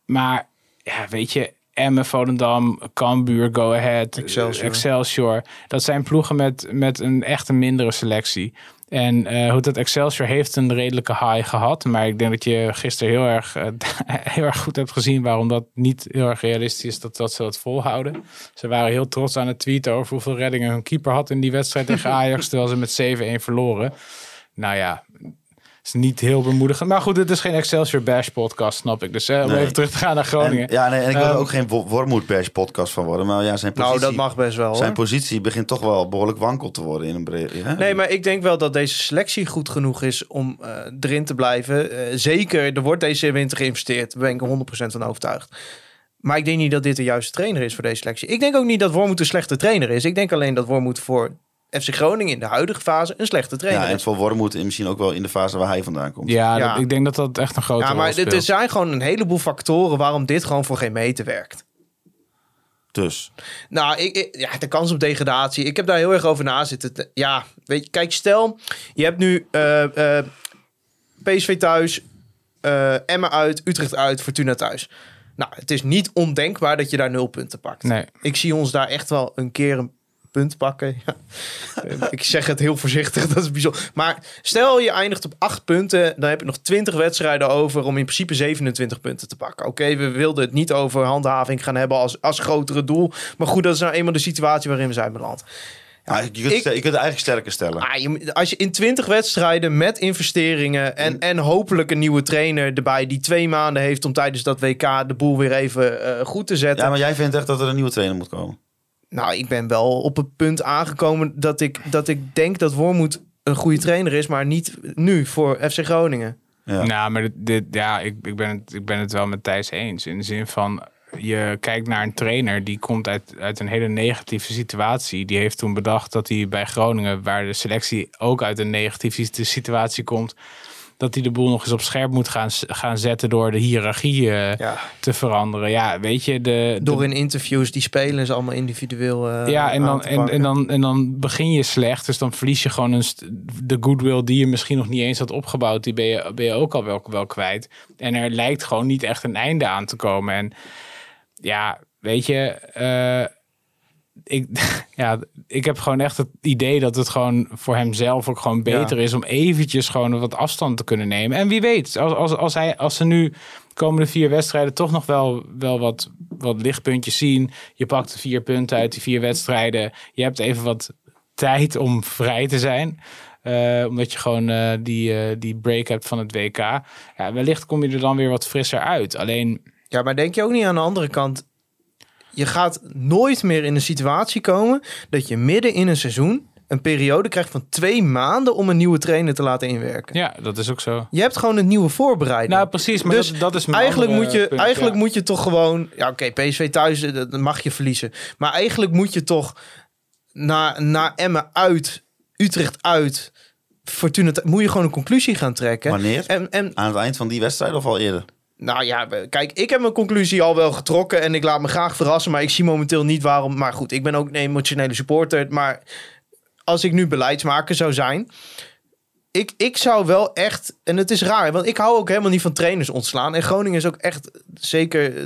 maar ja, weet je, Emmen, Volendam, Cambuur, Go Ahead, Excelsior. Excelsior. Dat zijn ploegen met, met een echt een mindere selectie. En eh, hoe dat Excelsior heeft een redelijke high gehad. Maar ik denk dat je gisteren heel erg, eh, heel erg goed hebt gezien waarom dat niet heel erg realistisch is dat, dat ze dat volhouden. Ze waren heel trots aan het tweeten over hoeveel reddingen hun keeper had in die wedstrijd tegen Ajax. terwijl ze met 7-1 verloren. Nou ja, is niet heel bemoedigend. Maar goed, dit is geen Excelsior Bash podcast, snap ik. Dus eh, om Nee. even terug te gaan naar Groningen. En, ja, nee, en ik wil er Ehm, ook geen Wo- Wormoed Bash podcast van worden. Maar ja, zijn positie, Nou, dat mag best wel. zijn Hoor. positie begint toch wel behoorlijk wankel te worden in een breed. Ja? Nee, maar ik denk wel dat deze selectie goed genoeg is om eh, erin te blijven. Eh, zeker, er wordt deze winter geïnvesteerd. Daar ben ik er 100% van overtuigd. Maar ik denk niet dat dit de juiste trainer is voor deze selectie. Ik denk ook niet dat Wormoed een slechte trainer is. Ik denk alleen dat Wormoed voor FC Groningen in de huidige fase een slechte trainer Ja, en voor Wormoed misschien ook wel in de fase waar hij vandaan komt. Ja, Ja. dat- ik denk dat dat echt een grote Ja, rol maar speelt. er er zijn gewoon een heleboel factoren waarom dit gewoon voor geen meter werkt. Dus, Nou, ik, ik- ja, de kans op degradatie. Ik heb daar heel erg over na zitten. te- Ja, weet je, kijk, stel, je hebt nu eh, eh, PSV thuis, eh Emmen uit, Utrecht uit, Fortuna thuis. Nou, het is niet ondenkbaar dat je daar nul punten pakt. Nee. Ik zie ons daar echt wel een keer een punt pakken. Ja. Eh, ik zeg het heel voorzichtig, dat is bijzonder. Maar stel je eindigt op acht punten, dan heb je nog 20 wedstrijden over om in principe 27 punten te pakken. Oké, we wilden het niet over handhaving gaan hebben als, als grotere doel. Maar goed, dat is nou eenmaal de situatie waarin we zijn beland. ja, je, kunt, ik- je kunt het eigenlijk sterker stellen. Ah, je, als je in 20 wedstrijden met investeringen en, en hopelijk een nieuwe trainer erbij die twee maanden heeft om tijdens dat WK de boel weer even eh, goed te zetten. Ja, maar jij vindt echt dat er een nieuwe trainer moet komen. Nou, ik ben wel op het punt aangekomen dat ik, dat ik denk dat Wormoed een goede trainer is, maar niet nu voor FC Groningen. Ja. Nou, maar dit, dit- ja, ik, ik, ben het, ik ben het wel met Thijs eens. In de zin van, je kijkt naar een trainer die komt uit, uit een hele negatieve situatie. Die heeft toen bedacht dat hij bij Groningen, waar de selectie ook uit een negatieve situatie komt, dat hij de boel nog eens op scherp moet gaan, gaan zetten door de hiërarchie eh, Ja. te veranderen. Ja, weet je, de, de- Door in interviews die spelers allemaal individueel. eh, ja, en dan, en, en, dan, en dan begin je slecht. Dus dan verlies je gewoon een de goodwill die je misschien nog niet eens had opgebouwd. Die ben je, ben je ook al wel, wel kwijt. En er lijkt gewoon niet echt een einde aan te komen. En ja, weet je, eh, ik, ja, ik heb gewoon echt het idee dat het gewoon voor hemzelf ook gewoon beter is om eventjes gewoon wat afstand te kunnen nemen. En wie weet, als, als, als, hij, als ze nu de komende vier wedstrijden toch nog wel, wel wat, wat lichtpuntjes zien. Je pakt vier punten uit die vier wedstrijden. Je hebt even wat tijd om vrij te zijn. Eh, omdat je gewoon eh, die, eh, die break hebt van het WK. Ja, wellicht kom je er dan weer wat frisser uit. Alleen, Ja, maar denk je ook niet aan de andere kant... Je gaat nooit meer in een situatie komen dat je midden in een seizoen een periode krijgt van twee maanden om een nieuwe trainer te laten inwerken. ja, dat is ook zo. Je hebt gewoon een nieuwe voorbereiding. Nou, precies. Maar Dus dat, dat is mijn eigenlijk moet je, punt, eigenlijk ja. moet je toch gewoon. Ja, oké, PSV thuis, eh, dat mag je verliezen. Maar eigenlijk moet je toch naar, naar Emmen uit, Utrecht uit, Fortuna. Moet je gewoon een conclusie gaan trekken. Wanneer? En, en Aan het eind van die wedstrijd of al eerder? Nou ja, kijk, ik heb mijn conclusie al wel getrokken en ik laat me graag verrassen, maar ik zie momenteel niet waarom. Maar goed, ik ben ook een emotionele supporter. Maar als ik nu beleidsmaker zou zijn, ik, ik zou wel echt, en het is raar, want ik hou ook helemaal niet van trainers ontslaan. En Groningen is ook echt, zeker eh,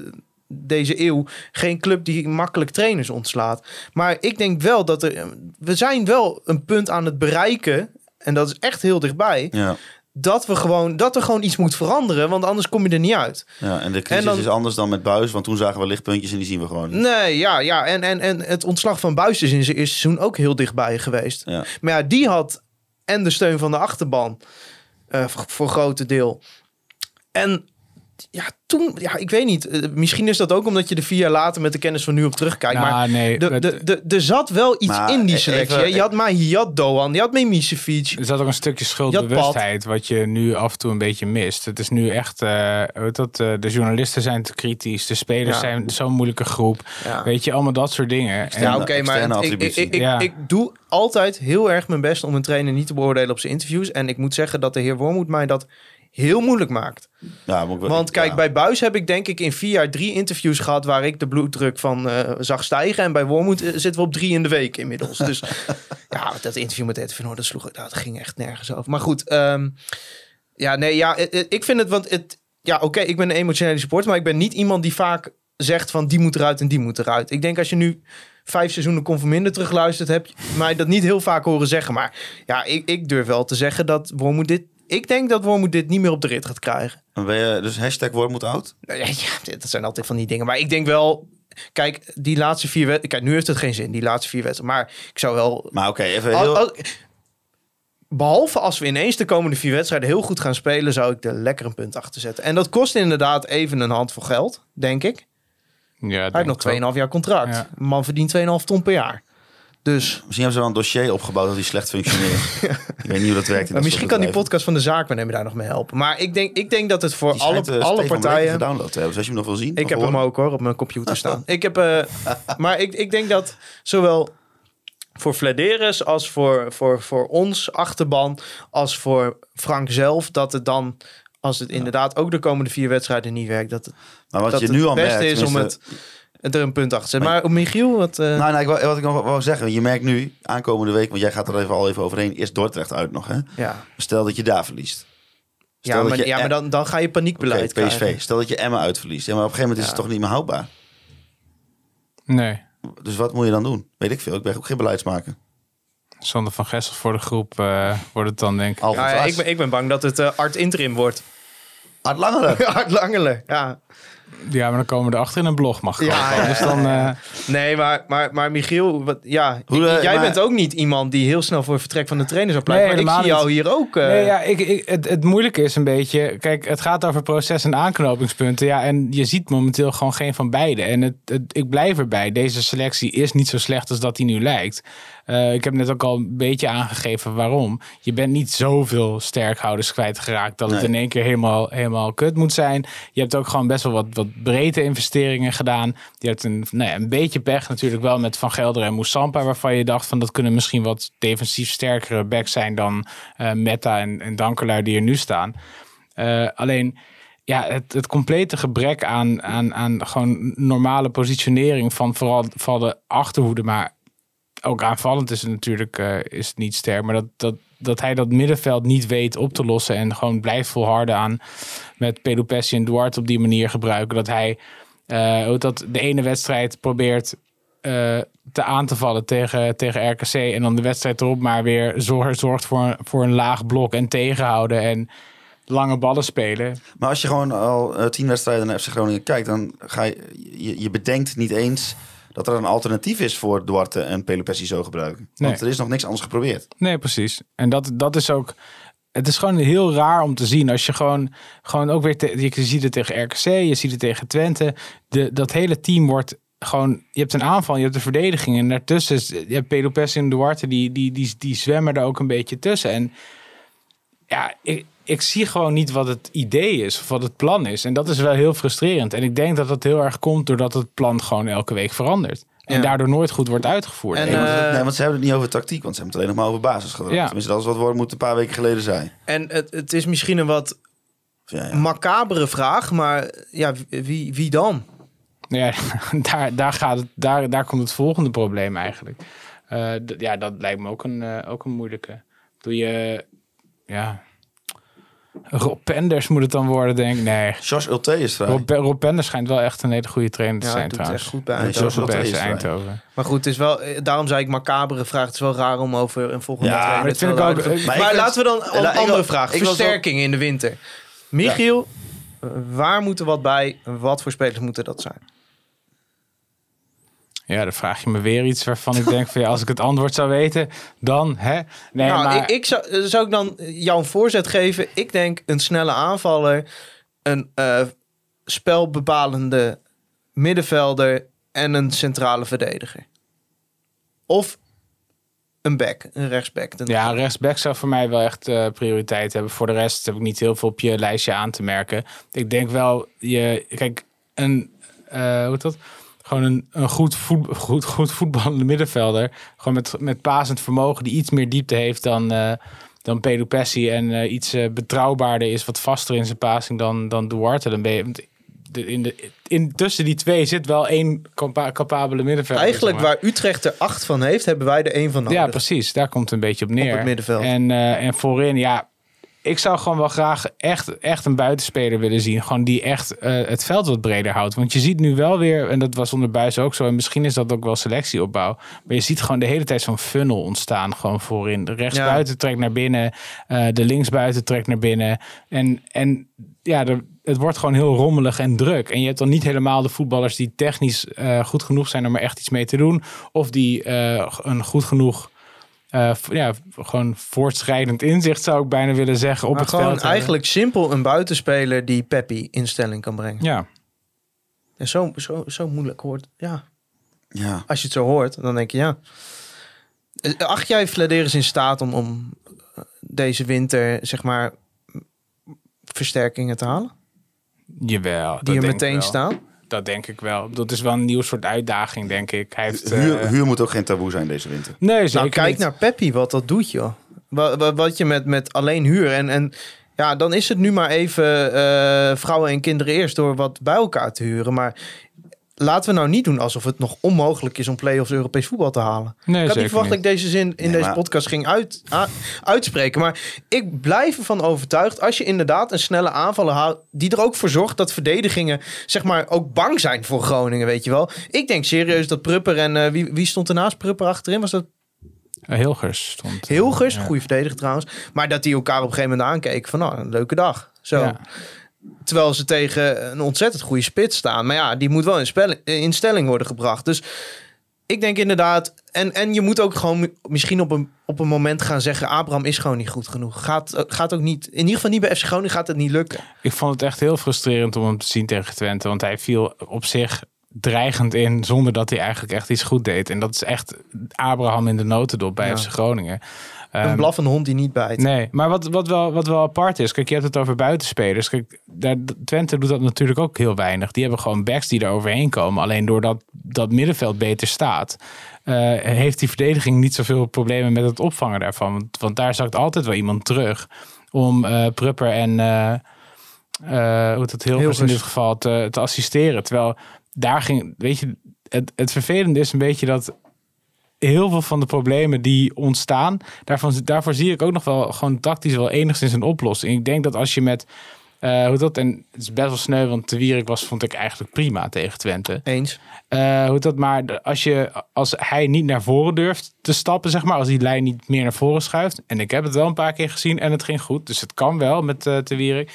deze eeuw, geen club die makkelijk trainers ontslaat. Maar ik denk wel dat er, we zijn wel een punt aan het bereiken, en dat is echt heel dichtbij, Ja. Dat, we gewoon, dat er gewoon iets moet veranderen, want anders kom je er niet uit. ja. En de crisis En dan- is anders dan met Buis, want toen zagen we lichtpuntjes en die zien we gewoon niet. Nee, ja, ja. En, en, en het ontslag van Buis is in zijn eerste seizoen ook heel dichtbij geweest. Ja. Maar ja, die had en de steun van de achterban eh, voor, voor grote deel. En ja, toen, ja, ik weet niet. eh, misschien is dat ook omdat je er vier jaar later met de kennis van nu op terugkijkt. Nou, maar nee, de, de, de, er zat wel iets Maar in die even- selectie. hè. je had Mahi, je had Doan, je had Memisevic. Er zat ook een stukje Je schuldbewustheid wat je nu af en toe een beetje mist. Het is nu echt, eh, dat, eh, de journalisten zijn te kritisch, de spelers Ja. zijn zo'n moeilijke groep. Ja. Weet je, allemaal dat soort dingen. En- Ja, oké, maar ik, ik, attributie. ik, ik, Ja. ik doe altijd heel erg mijn best om een trainer niet te beoordelen op zijn interviews. En ik moet zeggen dat de heer Wormoed mij dat heel moeilijk maakt. Ja, wel- Want kijk, ja. bij Buis heb ik denk ik in vier jaar drie interviews gehad waar ik de bloeddruk van eh, zag stijgen. En bij Wormoed eh, zitten we op drie in de week inmiddels. Dus ja, dat interview met Edwin Hoor, dat, sloeg, dat ging echt nergens over. Maar goed, ehm, ja, nee, ja, eh, ik vind het, want het, ja, oké, ik ben een emotionele supporter, maar ik ben niet iemand die vaak zegt van die moet eruit en die moet eruit. Ik denk als je nu vijf seizoenen Conforminder terugluistert, heb je mij dat niet heel vaak horen zeggen. Maar ja, ik, ik durf wel te zeggen dat Wormoed dit... Ik denk dat Wormoed dit niet meer op de rit gaat krijgen. Dan ben je dus hashtag Wormoed oud? Nou Ja, ja, dat zijn altijd van die dingen. Maar ik denk wel... Kijk, die laatste vier wedstrijden... Kijk, nu heeft het geen zin, die laatste vier wedstrijden. Maar ik zou wel... Maar oké, even heel... al- behalve als we ineens de komende vier wedstrijden heel goed gaan spelen... zou ik er lekker een punt achter zetten. En dat kost inderdaad even een handvol geld, denk ik. Ja, Hij heeft nog 2,5 jaar contract. Ja. Man verdient 2,5 ton per jaar. Dus Misschien hebben ze wel een dossier opgebouwd dat die slecht functioneert. Ik weet niet hoe dat werkt in maar dat misschien kan die podcast van de zaakwaarnemer daar nog mee helpen. Maar ik denk, ik denk dat het voor alle, schijnt, eh, alle partijen... gedownload hebben. Dus als je hem nog wil zien. Ik heb hem ook hoor, op mijn computer staan. ik heb, eh, maar ik, ik denk dat zowel voor Flederis als voor, voor, voor ons achterban, als voor Frank zelf, dat het dan, als het inderdaad ook de komende vier wedstrijden niet werkt, dat het, Maar wat dat je het nu al beste merkt... is om het, er een punt achter te zetten. Maar op Michiel, wat... eh, Nou, nou ik, wou- wat ik nog wou zeggen. Je merkt nu, aankomende week... Want jij gaat er even al even overheen. Eerst Dordrecht uit nog, hè? ja, Stel dat je daar verliest. Stel ja, dat maar, je ja, maar dan, dan ga je paniekbeleid PSV. krijgen. Stel dat je Emma uitverliest. Ja, maar op een gegeven moment is het toch niet meer houdbaar. Nee. Dus wat moet je dan doen? Weet ik veel. Ik ben ook geen beleidsmaker. Sander van Gessel voor de groep eh, wordt het dan, denk ik. Ja, ik, ben, ik ben bang dat het eh Art Interim wordt. Art Langere. Art Langele, ja. Ja, maar dan komen we erachter in een blog, mag Ja, Dus dan... eh, Nee, maar, maar, maar Michiel, wat, ja, Hoe, eh, jij maar- bent ook niet iemand die heel snel voor vertrek van de trainer zou pleiten. Nee, maar ik zie jou hier ook. eh, Nee, ja, ik, ik, het, het moeilijke is een beetje... Kijk, het gaat over proces en aanknopingspunten. Ja, en je ziet momenteel gewoon geen van beide. En het, het, ik blijf erbij. Deze selectie is niet zo slecht als dat die nu lijkt. Eh, ik heb net ook al een beetje aangegeven waarom. Je bent niet zoveel sterkhouders kwijtgeraakt... dat het Nee. in één keer helemaal, helemaal kut moet zijn. Je hebt ook gewoon best wel wat, wat breedte investeringen gedaan. Je hebt een, nou ja, een beetje pech natuurlijk wel met Van Gelder en Moussampa... waarvan je dacht van dat kunnen misschien wat defensief sterkere backs zijn... dan eh, Meta en, en Dankerlui die er nu staan. Eh, alleen ja, het, het complete gebrek aan, aan, aan gewoon normale positionering van vooral, vooral de achterhoede, maar ook aanvallend is het natuurlijk eh, is het niet sterk. Maar dat, dat, dat hij dat middenveld niet weet op te lossen en gewoon blijft volharden aan met Pelopessi en Duarte op die manier gebruiken. Dat hij hoe dat de ene wedstrijd probeert eh, te aan te vallen tegen, tegen RKC. En dan de wedstrijd erop maar weer zorgt, zorgt voor, voor een laag blok en tegenhouden. En lange ballen spelen. Maar als je gewoon al tien wedstrijden naar FC Groningen kijkt, dan ga je, je, je bedenkt niet eens dat er een alternatief is voor Duarte en Pelopessi zo gebruiken. Want Nee. er is nog niks anders geprobeerd. Nee, precies. En dat, dat is ook. Het is gewoon heel raar om te zien als je gewoon, gewoon ook weer. te- je ziet het tegen RKC, je ziet het tegen Twente. De, dat hele team wordt gewoon. Je hebt een aanval, je hebt de verdediging. En daartussen is. Je hebt Pelopessi en Duarte, die, die, die, die zwemmen er ook een beetje tussen. En ja, ik, ik zie gewoon niet wat het idee is of wat het plan is. En dat is wel heel frustrerend. En ik denk dat dat heel erg komt doordat het plan gewoon elke week verandert. En Ja. daardoor nooit goed wordt uitgevoerd. En, Nee, want, eh, nee, want ze hebben het niet over tactiek, want ze hebben het alleen nog maar over basisgedrag. Ja. Tenminste, dat is wat Wormoed een paar weken geleden zei. En het, het is misschien een wat Ja, ja. macabere vraag, maar ja, wie, wie dan? Ja, daar, daar, gaat het, daar, daar komt het volgende probleem eigenlijk. Eh, ja, dat lijkt me ook een, eh, ook een moeilijke. Doe je, ja... Rob Penders moet het dan worden, denk ik. Nee, Josh Ulte is vrij. Rob, Rob Penders schijnt wel echt een hele goede trainer te Ja, zijn trouwens. echt goed bij Eindhoven. Ulte is. Eindhoven. Maar goed, het is wel, eh, daarom zei ik macabere vraag. Het is wel raar om over een volgende Ja, trainer dat te vind ik ook-. Maar Maar, ik vind- laten we dan een La- andere vraag. Versterking in de winter. Michiel, eh, waar moet er wat bij? Wat voor spelers moeten dat zijn? Ja, dan vraag je me weer iets waarvan ik denk van ja, als ik het antwoord zou weten, dan hè. Nee, nou, maar ik, ik zou, zou ik dan jou een voorzet geven? Ik denk een snelle aanvaller, een eh, spelbepalende middenvelder en een centrale verdediger. Of een back, een rechtsback. Ja, rechtsback zou voor mij wel echt eh, prioriteit hebben. Voor de rest heb ik niet heel veel op je lijstje aan te merken. Ik denk wel, je, kijk, een, eh, hoe heet dat? Gewoon een, een goed, voet, goed, goed voetballende middenvelder. Gewoon met, met pasend vermogen die iets meer diepte heeft dan, eh dan Pedro Pessi. En eh, iets eh, betrouwbaarder is, wat vaster in zijn passing dan, dan Duarte. Dan ben je, in de, in, tussen die twee zit wel één capa- capabele middenvelder. Eigenlijk zeg maar. waar Utrecht er acht van heeft, hebben wij er één van nodig. Ja, precies. Daar komt het een beetje op neer. het middenveld. En, en voorin, ja, ik zou gewoon wel graag echt, echt een buitenspeler willen zien. Gewoon die echt eh, het veld wat breder houdt. Want je ziet nu wel weer, en dat was onder Buis ook zo. En misschien is dat ook wel selectieopbouw. Maar je ziet gewoon de hele tijd zo'n funnel ontstaan. Gewoon voorin. De rechtsbuiten trekt naar binnen. eh, de linksbuiten trekt naar binnen. En, en ja, er, het wordt gewoon heel rommelig en druk. En je hebt dan niet helemaal de voetballers die technisch eh, goed genoeg zijn om er echt iets mee te doen. Of die een goed genoeg. Eh, ja, gewoon voortschrijdend inzicht zou ik bijna willen zeggen op Maar het gewoon veld. eigenlijk simpel een buitenspeler die Peppi in stelling kan brengen. Ja, En zo, zo, zo moeilijk hoort. Ja, Ja. als je het zo hoort, dan denk je ja. Eh, Acht jij Vladeris in staat om, om eh, deze winter, zeg maar, versterkingen te halen? jawel. Die er meteen wel. staan? Dat denk ik wel. Dat is wel een nieuw soort uitdaging, denk ik. Hij heeft, eh, Huur, huur moet ook geen taboe zijn deze winter. nee, zeker Nou, kijk niet. naar Peppi, wat dat doet, joh. Wat, wat, wat je met, met alleen huur en, en ja, dan is het nu maar even eh, vrouwen en kinderen eerst door wat bij elkaar te huren. Maar laten we nou niet doen alsof het nog onmogelijk is om play-offs Europees voetbal te halen. Nee, ik had zeker niet verwacht dat ik deze zin in Nee, deze maar- podcast ging uit, a- uitspreken. Maar ik blijf ervan overtuigd, als je inderdaad een snelle aanvaller houdt, die er ook voor zorgt dat verdedigingen, zeg maar, ook bang zijn voor Groningen, weet je wel. Ik denk serieus dat Prupper en eh, wie, wie stond ernaast Prupper achterin? Was dat Eh, Hilgers stond. Hilgers, Ja. goede verdediger trouwens. Maar dat die elkaar op een gegeven moment aankeken van, nou, een leuke dag. Zo. Ja. Terwijl ze tegen een ontzettend goede spits staan. Maar ja, die moet wel in, spelling, in stelling worden gebracht. Dus ik denk inderdaad... En, en je moet ook gewoon misschien op een, op een moment gaan zeggen... Abraham is gewoon niet goed genoeg. Gaat, gaat ook niet... In ieder geval niet bij FC Groningen gaat het niet lukken. Ik vond het echt heel frustrerend om hem te zien tegen Twente. Want hij viel op zich dreigend in zonder dat hij eigenlijk echt iets goed deed. En dat is echt Abraham in de notendop bij Ja. FC Groningen. Een Ehm, blaffende hond die niet bijt. Nee, maar wat, wat, wel, wat wel apart is, kijk, je hebt het over buitenspelers. Kijk, daar, Twente doet dat natuurlijk ook heel weinig. Die hebben gewoon backs die er overheen komen. Alleen doordat dat middenveld beter staat, eh, heeft die verdediging niet zoveel problemen met het opvangen daarvan. Want, want daar zakt altijd wel iemand terug om eh Prupper en eh eh, hoe het heel in dit geval te, te assisteren. Terwijl daar ging, weet je, het, het vervelende is een beetje dat heel veel van de problemen die ontstaan, daarvan, daarvoor zie ik ook nog wel gewoon tactisch wel enigszins een oplossing. Ik denk dat als je met, eh, hoe dat, en het is best wel sneu, want Te Wierik was, vond ik eigenlijk prima tegen Twente. Eens. Eh, hoe dat, maar als, je, als hij niet naar voren durft te stappen, zeg maar, als die lijn niet meer naar voren schuift, en ik heb het wel een paar keer gezien en het ging goed, dus het kan wel met eh Te Wierik.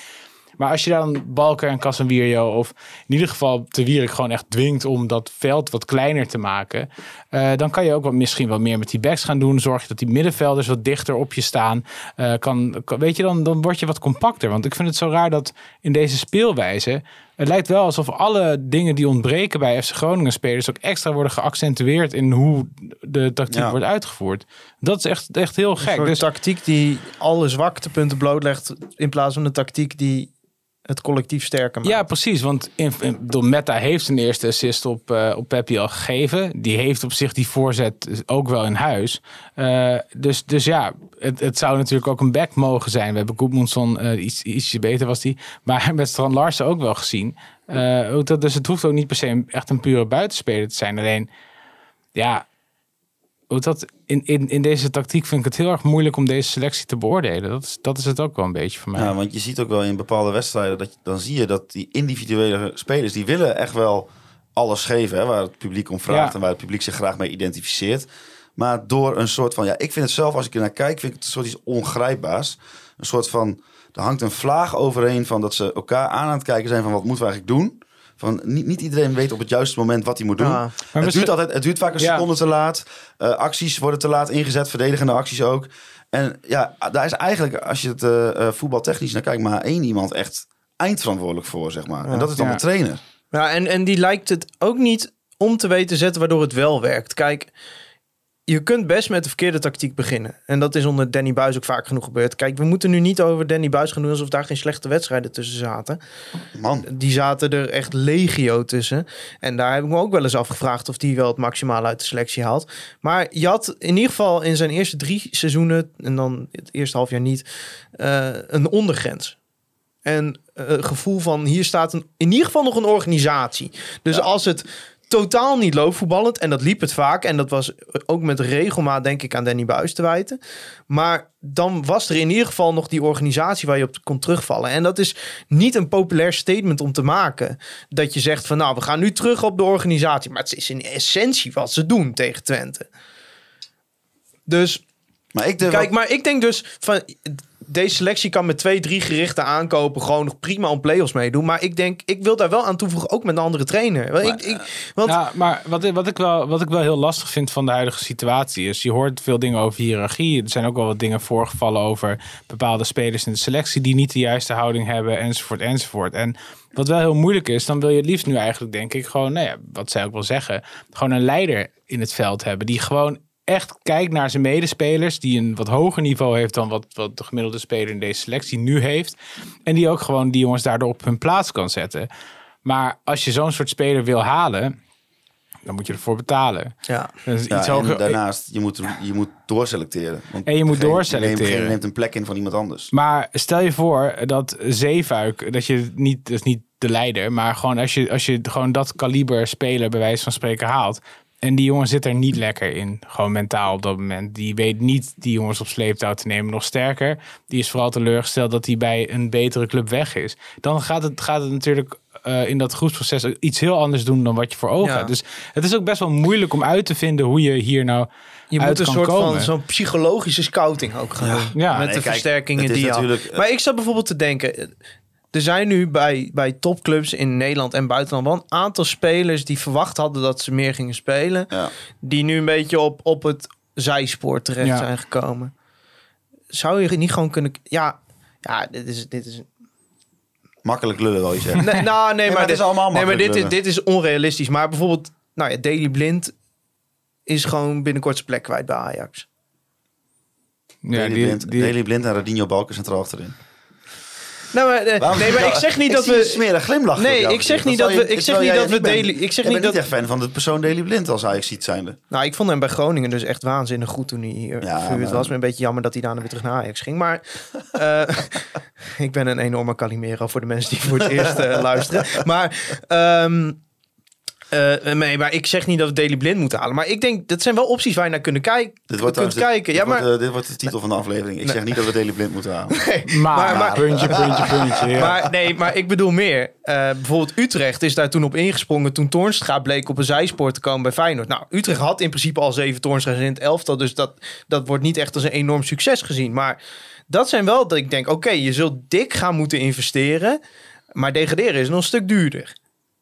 Maar als je dan Balker en Casemiro of in ieder geval Te Wierik gewoon echt dwingt om dat veld wat kleiner te maken, eh, dan kan je ook wat, misschien wat meer met die backs gaan doen. Zorg je dat die middenvelders wat dichter op je staan. Eh, kan, kan- weet je, dan, dan word je wat compacter. Want ik vind het zo raar dat in deze speelwijze, het lijkt wel alsof alle dingen die ontbreken bij FC Groningen spelers ook extra worden geaccentueerd in hoe de tactiek Ja. wordt uitgevoerd. Dat is echt, echt heel Een gek. soort Dus tactiek die alle zwaktepunten blootlegt... in plaats van een tactiek die het collectief sterker maakt. Ja, precies. Want in, in, Meta heeft zijn eerste assist op, eh op Peppi al gegeven. Die heeft op zich die voorzet ook wel in huis. Eh, dus, dus ja, het, het zou natuurlijk ook een back mogen zijn. We hebben Goedmundsson, eh iets, ietsje beter was die. Maar met Strand Larsen ook wel gezien. Ook dat, dus het hoeft ook niet per se een- echt een pure buitenspeler te zijn. Alleen, ja... Hoe dat, in, in, in deze tactiek vind ik het heel erg moeilijk om deze selectie te beoordelen. Dat is, dat is het ook wel een beetje voor mij. Ja, want je ziet ook wel in bepaalde wedstrijden dat je, dan zie je dat die individuele spelers die willen echt wel alles geven, hè, waar het publiek om vraagt Ja. en waar het publiek zich graag mee identificeert. Maar door een soort van, ja, ik vind het zelf als ik er naar kijk, vind ik het een soort iets ongrijpbaars. Een soort van, er hangt een vlaag overheen van dat ze elkaar aan aan het kijken zijn van wat moeten we eigenlijk doen. Van, niet, niet iedereen weet op het juiste moment wat hij moet doen. Maar het, misschien- duurt altijd, het duurt vaak een Ja. seconde te laat. Eh, acties worden te laat ingezet, verdedigende acties ook. En ja, daar is eigenlijk, als je het eh, eh, voetbaltechnisch naar kijkt, maar één iemand echt eindverantwoordelijk voor, zeg maar. En dat is dan Ja. de trainer. Ja, en, en die lijkt het ook niet om te weten te zetten waardoor het wel werkt. Kijk, je kunt best met de verkeerde tactiek beginnen. En dat is onder Danny Buis ook vaak genoeg gebeurd. Kijk, we moeten nu niet over Danny Buis gaan doen alsof daar geen slechte wedstrijden tussen zaten. Man, Die zaten er echt legio tussen. En daar heb ik me ook wel eens afgevraagd of die wel het maximale uit de selectie haalt. Maar je had in ieder geval in zijn eerste drie seizoenen, en dan het eerste half jaar niet, eh, een ondergrens. En een gevoel van hier staat een, in ieder geval nog een organisatie. Dus als het totaal niet loopvoetballend. En dat liep het vaak. En dat was ook met regelmaat, denk ik, aan Danny Buis te wijten. Maar dan was er in ieder geval nog die organisatie waar je op kon terugvallen. En dat is niet een populair statement om te maken. Dat je zegt van nou, we gaan nu terug op de organisatie. Maar het is in essentie wat ze doen tegen Twente. Dus Maar ik Kijk, ook- maar ik denk dus van deze selectie kan met twee, drie gerichten aankopen gewoon nog prima om play-offs meedoen. Maar ik denk, ik wil daar wel aan toevoegen, ook met een andere trainer. Want ik, ik, want Ja, maar wat, ik- wat, ik wel, wat ik wel heel lastig vind van de huidige situatie is... je hoort veel dingen over hiërarchie. Er zijn ook wel wat dingen voorgevallen over bepaalde spelers in de selectie... die niet de juiste houding hebben, enzovoort, enzovoort. En wat wel heel moeilijk is, dan wil je het liefst nu eigenlijk, denk ik... gewoon, nou ja, wat zij ook wel zeggen... gewoon een leider in het veld hebben... die gewoon echt kijkt naar zijn medespelers... die een wat hoger niveau heeft dan wat, wat de gemiddelde speler in deze selectie nu heeft. En die ook gewoon die jongens daardoor op hun plaats kan zetten... Maar als je zo'n soort speler wil halen, dan moet je ervoor betalen. ja. Dat is Ja, iets en hoger. daarnaast, je moet, je moet doorselecteren. Want En je moet degene- doorselecteren. degene neemt een plek in van iemand anders. Maar stel je voor dat Zeefuik, dat je niet, dat is niet de leider, maar gewoon als je, als je gewoon dat kaliber speler bij wijze van spreken haalt. En die jongen zit er niet lekker in, gewoon mentaal op dat moment. Die weet niet die jongens op sleeptouw te nemen. Nog sterker, die is vooral teleurgesteld dat hij bij een betere club weg is. Dan gaat het, gaat het natuurlijk eh, in dat groepsproces iets heel anders doen dan wat je voor ogen Ja. hebt. Dus het is ook best wel moeilijk om uit te vinden hoe je hier nou Je uit moet een kan soort komen. van zo'n psychologische scouting ook gaan doen. Ja. met Nee, de kijk, versterkingen die natuurlijk, eh, Maar ik zat bijvoorbeeld te denken... Er zijn nu bij, bij topclubs in Nederland en buitenland wel een aantal spelers die verwacht hadden dat ze meer gingen spelen. Ja. Die nu een beetje op, op het zijspoor terecht Ja. zijn gekomen. Zou je niet gewoon kunnen... Ja, ja dit is... Dit is Makkelijk lullen, wil je zeggen. nee, nou, nee, maar maar, het is dit, allemaal nee, maar dit, is- dit is onrealistisch. Maar bijvoorbeeld, nou ja, Daily Blind is gewoon binnenkort zijn plek kwijt bij Ajax. Ja, Daley, die- Blind, die- Daley Blind en Radinho Balken centraal achterin. Nou, maar, eh, Waarom nee, maar ik zeg niet dat we... smerig glimlach. Nee, ik zeg niet Dat we- ik zeg niet dat we. Daley- ik zeg niet dat- echt fan van de persoon Daley Blind als Ajax ziet zijnde. Nou, ik vond hem bij Groningen dus echt waanzinnig goed toen hij hier Ja, verhuurd maar- was. Maar een beetje jammer dat hij daarna weer terug naar Ajax ging. Maar eh, ik ben een enorme Calimero voor de mensen die voor het eerst eh, luisteren. Maar, ehm, eh, nee, maar ik zeg niet dat we Daily Blind moeten halen. Maar ik denk, dat zijn wel opties waar je naar kunnen kijken. Dit wordt, kunt de- kijken. dit, Ja, maar, wordt, eh, dit wordt de titel van de aflevering. Ik zeg niet dat we Daley Blind moeten halen. Maar, Maar- maar- puntje, puntje, puntje. Ja. Maar nee, maar ik bedoel meer. Eh, bijvoorbeeld Utrecht is daar toen op ingesprongen toen Toornstra bleek op een zijspoor te komen bij Feyenoord. Nou, Utrecht had in principe al zeven Toornstra's in het elftal, dus dat, dat wordt niet echt als een enorm succes gezien. Maar dat zijn wel dat ik denk, oké, je zult dik gaan moeten investeren, maar degraderen is nog een stuk duurder.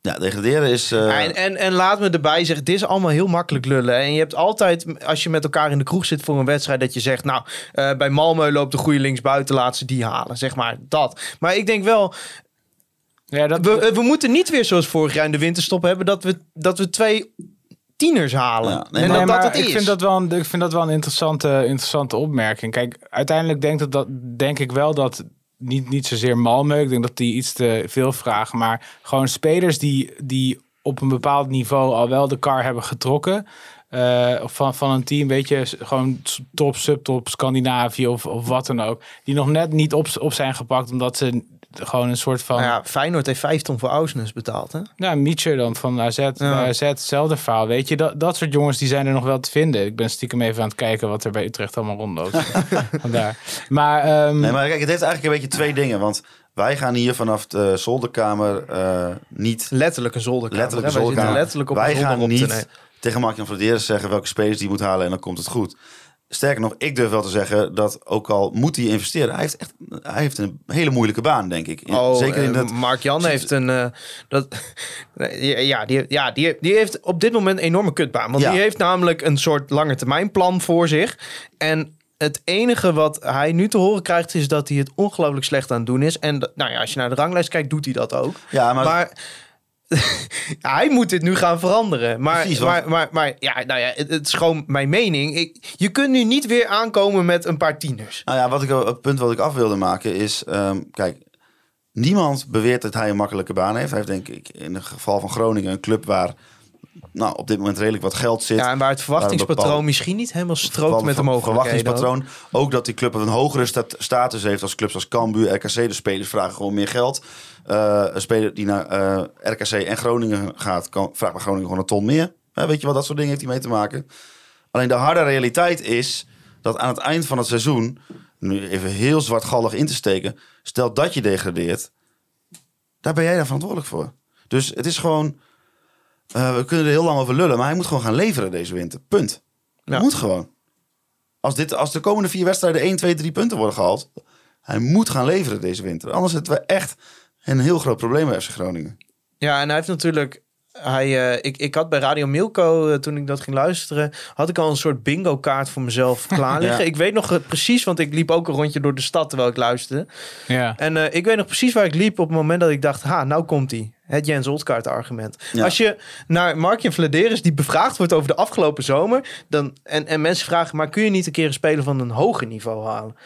Ja, degraderen is... eh, En, en, en laat me erbij zeggen, dit is allemaal heel makkelijk lullen. En je hebt altijd, als je met elkaar in de kroeg zit voor een wedstrijd, dat je zegt, nou, eh, bij Malmö loopt de goede linksbuiten, laat ze die halen. Zeg maar dat. Maar ik denk wel, ja, dat, we, we moeten niet weer zoals vorig jaar in de winterstop hebben dat we, dat we twee tieners halen. Ja, nee, en Nee, dat maar dat het ik is. vind dat wel een, ik vind dat wel een interessante, interessante opmerking. Kijk, uiteindelijk denk, dat, dat, denk ik wel dat niet, niet zozeer Malmö, ik denk dat die iets te veel vragen, maar gewoon spelers die, die op een bepaald niveau al wel de kar hebben getrokken. eh, van, van een team, weet je, gewoon top, subtop, Scandinavië of, of wat dan ook. Die nog net niet op, op zijn gepakt, omdat ze gewoon een soort van... Nou ja, Feyenoord heeft vijf ton voor Ausnes betaald. Hè? Ja, Mietje dan van AZ. Bij AZ hetzelfde verhaal. Weet je, dat, dat soort jongens die zijn er nog wel te vinden. Ik ben stiekem even aan het kijken wat er bij Utrecht allemaal rondloopt. Vandaar. Maar, ehm, Nee, maar kijk, het heeft eigenlijk een beetje twee dingen. Want wij gaan hier vanaf de zolderkamer eh, niet Letterlijk een zolderkamer. letterlijk? Wij zitten zolderkamer. letterlijk op wij een gaan op te niet nemen. tegen Mark-Jan zeggen welke spelers die moet halen en dan komt het goed. Sterker nog, ik durf wel te zeggen dat ook al moet hij investeren, hij heeft echt hij heeft een hele moeilijke baan, denk ik. In- Oh, Zeker in eh, dat. Mark Jan heeft een. eh, dat, ja, die, ja die, die heeft op dit moment een enorme kutbaan. Want Ja. die heeft namelijk een soort lange termijn plan voor zich. En het enige wat hij nu te horen krijgt is dat hij het ongelooflijk slecht aan het doen is. En nou ja, als je naar de ranglijst kijkt, doet hij dat ook. Ja, maar, Maar ja, hij moet dit nu gaan veranderen. Maar, Precies, maar, maar, maar ja, nou ja, het, het is gewoon mijn mening. Ik, je kunt nu niet weer aankomen met een paar tieners. nou ja, wat ik, het punt wat ik af wilde maken is, ehm, kijk, niemand beweert dat hij een makkelijke baan heeft. Hij heeft denk ik in het geval van Groningen een club waar nou, op dit moment redelijk wat geld zit. Ja, en waar het verwachtingspatroon bepaald- misschien niet helemaal strookt met de mogelijkheden. verwachtingspatroon. Ook dat die club een hogere stat- status heeft als clubs als Cambuur, RKC. De spelers vragen gewoon meer geld. Eh, een speler die naar eh, RKC en Groningen gaat, kan, vraagt bij Groningen gewoon een ton meer. Weet je wat, dat soort dingen heeft hij mee te maken. Alleen de harde realiteit is dat aan het eind van het seizoen, nu even heel zwartgallig in te steken, stel dat je degradeert, daar ben jij dan verantwoordelijk voor. Dus het is gewoon, eh, we kunnen er heel lang over lullen, maar hij moet gewoon gaan leveren deze winter. Punt. Hij Ja. moet gewoon. Als, dit, als de komende vier wedstrijden 1, 2, 3 punten worden gehaald, hij moet gaan leveren deze winter. Anders zitten we echt een heel groot probleem bij FC Groningen. Ja, en hij heeft natuurlijk. Hij, eh, ik, ik had bij Radio Milko, eh, toen ik dat ging luisteren, had ik al een soort bingo kaart voor mezelf klaar liggen. Ja. Ik weet nog precies, want ik liep ook een rondje door de stad terwijl ik luisterde. Ja. En eh, ik weet nog precies waar ik liep op het moment dat ik dacht, ha, nou komt hij. Het Jens Oltkaart argument. Ja. Als je naar Mark Vladeris, die bevraagd wordt over de afgelopen zomer, dan, en, en mensen vragen, maar kun je niet een keer een speler van een hoger niveau halen?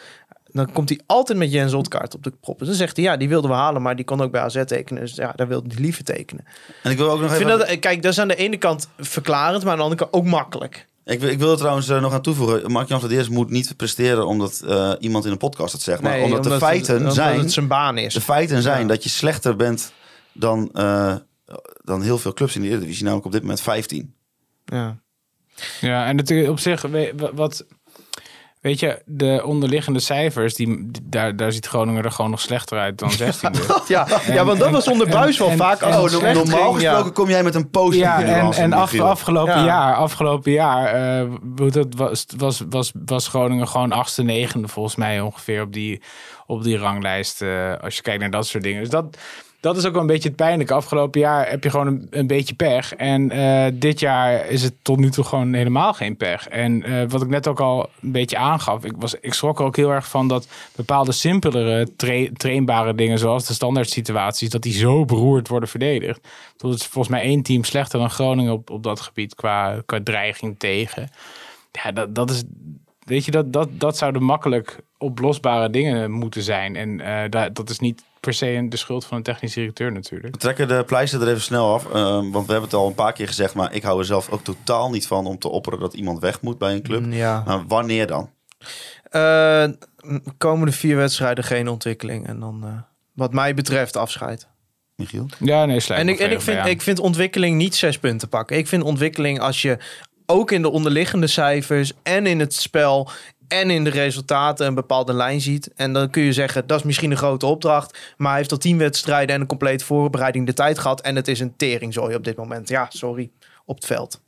Dan komt hij altijd met Jens Oltkaart op de proppen. Dan zegt hij, ja, die wilden we halen, maar die kon ook bij AZ tekenen. Dus ja, daar wilde hij liever tekenen. En ik wil ook nog Ik even... vind dat, eh, kijk, dat is aan de ene kant verklarend, maar aan de andere kant ook makkelijk. Ik, wil- ik wil er trouwens eh, nog aan toevoegen. Mark-Jan Vladeers moet niet presteren omdat eh, iemand in een podcast het zegt. Maar omdat, de het- feiten omdat zijn... het zijn baan is. De feiten zijn Ja. dat je slechter bent dan, eh, dan heel veel clubs in de Eredivisie. Namelijk op dit moment 15. Ja. Ja, en natuurlijk op zich, wat, weet je, de onderliggende cijfers, die, daar, daar ziet Groningen er gewoon nog slechter uit dan 16. Ja, ja, want dat was onder Buis wel en- vaak. Oh, normaal ja. gesproken kom jij met een positieve Ja, en, en af, afgelopen Ja. jaar, afgelopen jaar eh, hoe dat was, was, was, was Groningen gewoon achtste, negende volgens mij ongeveer op die, op die ranglijst. eh, als je kijkt naar dat soort dingen. Dus dat, dat is ook wel een beetje het pijnlijke. Afgelopen jaar heb je gewoon een, een beetje pech. En eh, dit jaar is het tot nu toe gewoon helemaal geen pech. En eh, wat ik net ook al een beetje aangaf. Ik, was, ik schrok er ook heel erg van dat bepaalde simpelere tra- trainbare dingen... zoals de standaard situaties, dat die zo beroerd worden verdedigd. Dat is volgens mij één team slechter dan Groningen op, op dat gebied qua, qua dreiging tegen. Ja, dat, dat is... Weet je, dat, dat, dat zouden makkelijk oplosbare dingen moeten zijn. En eh, dat, dat is niet per se de schuld van een technisch directeur natuurlijk. We trekken de pleister er even snel af. eh, want we hebben het al een paar keer gezegd. Maar ik hou er zelf ook totaal niet van om te opperen dat iemand weg moet bij een club. Ja. Maar wanneer dan? Eh, komende vier wedstrijden geen ontwikkeling. En dan, eh, wat mij betreft, afscheid. Michiel? Ja, nee, En ik, en ik, vind, ik vind ontwikkeling niet zes punten pakken. Ik vind ontwikkeling als je ook in de onderliggende cijfers en in het spel en in de resultaten een bepaalde lijn ziet. En dan kun je zeggen, dat is misschien een grote opdracht. Maar hij heeft al tien wedstrijden en een complete voorbereiding de tijd gehad. En het is een teringzooi op dit moment. Ja, sorry. Op het veld.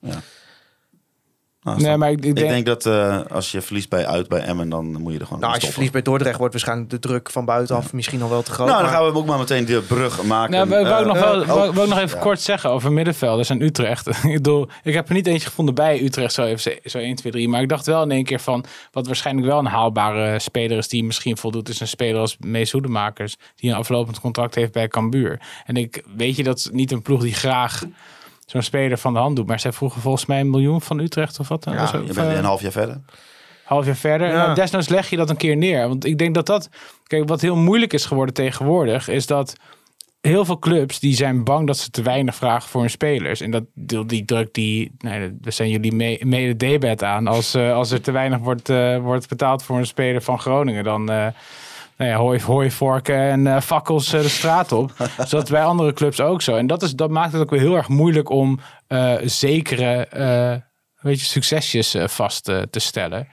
Nou, Nee, maar ik, ik ik denk, dat eh, als je verliest bij uit bij Emmen, dan moet je er gewoon Nou, als je verliest bij Dordrecht wordt waarschijnlijk de druk van buitenaf misschien al wel te groot. Nou, dan maar- gaan we ook maar meteen de brug maken. Nou, wou, wou ik nog Eh, wel, oh, wou, nog even ja. kort zeggen over middenvelders en Utrecht. ik, bedoel, ik heb er niet eentje gevonden bij Utrecht, zo, even, zo 1, 2, 3. Maar ik dacht wel in één keer van, wat waarschijnlijk wel een haalbare speler is die misschien voldoet, is een speler als Mees Hoedemakers, die een aflopend contract heeft bij Cambuur. En ik weet je, dat is niet een ploeg die graag zo'n speler van de hand doet. Maar zij vroegen volgens mij een miljoen van Utrecht of wat. dan? Ja, Of zo, je bent eh, een half jaar verder. half jaar verder. Ja. Nou, desnoods leg je dat een keer neer. Want ik denk dat dat... Kijk, wat heel moeilijk is geworden tegenwoordig... is dat heel veel clubs die zijn bang dat ze te weinig vragen voor hun spelers. En dat die, die druk die... Nee, daar zijn jullie mee- mede debet aan. Als, eh, als er te weinig wordt, eh, wordt betaald voor een speler van Groningen... dan... eh nou ja, hooi, hooivorken en eh, fakkels eh, de straat op. dus dat is bij andere clubs ook zo. En dat, is, dat maakt het ook weer heel erg moeilijk om eh, zekere weet je, succesjes vast te stellen.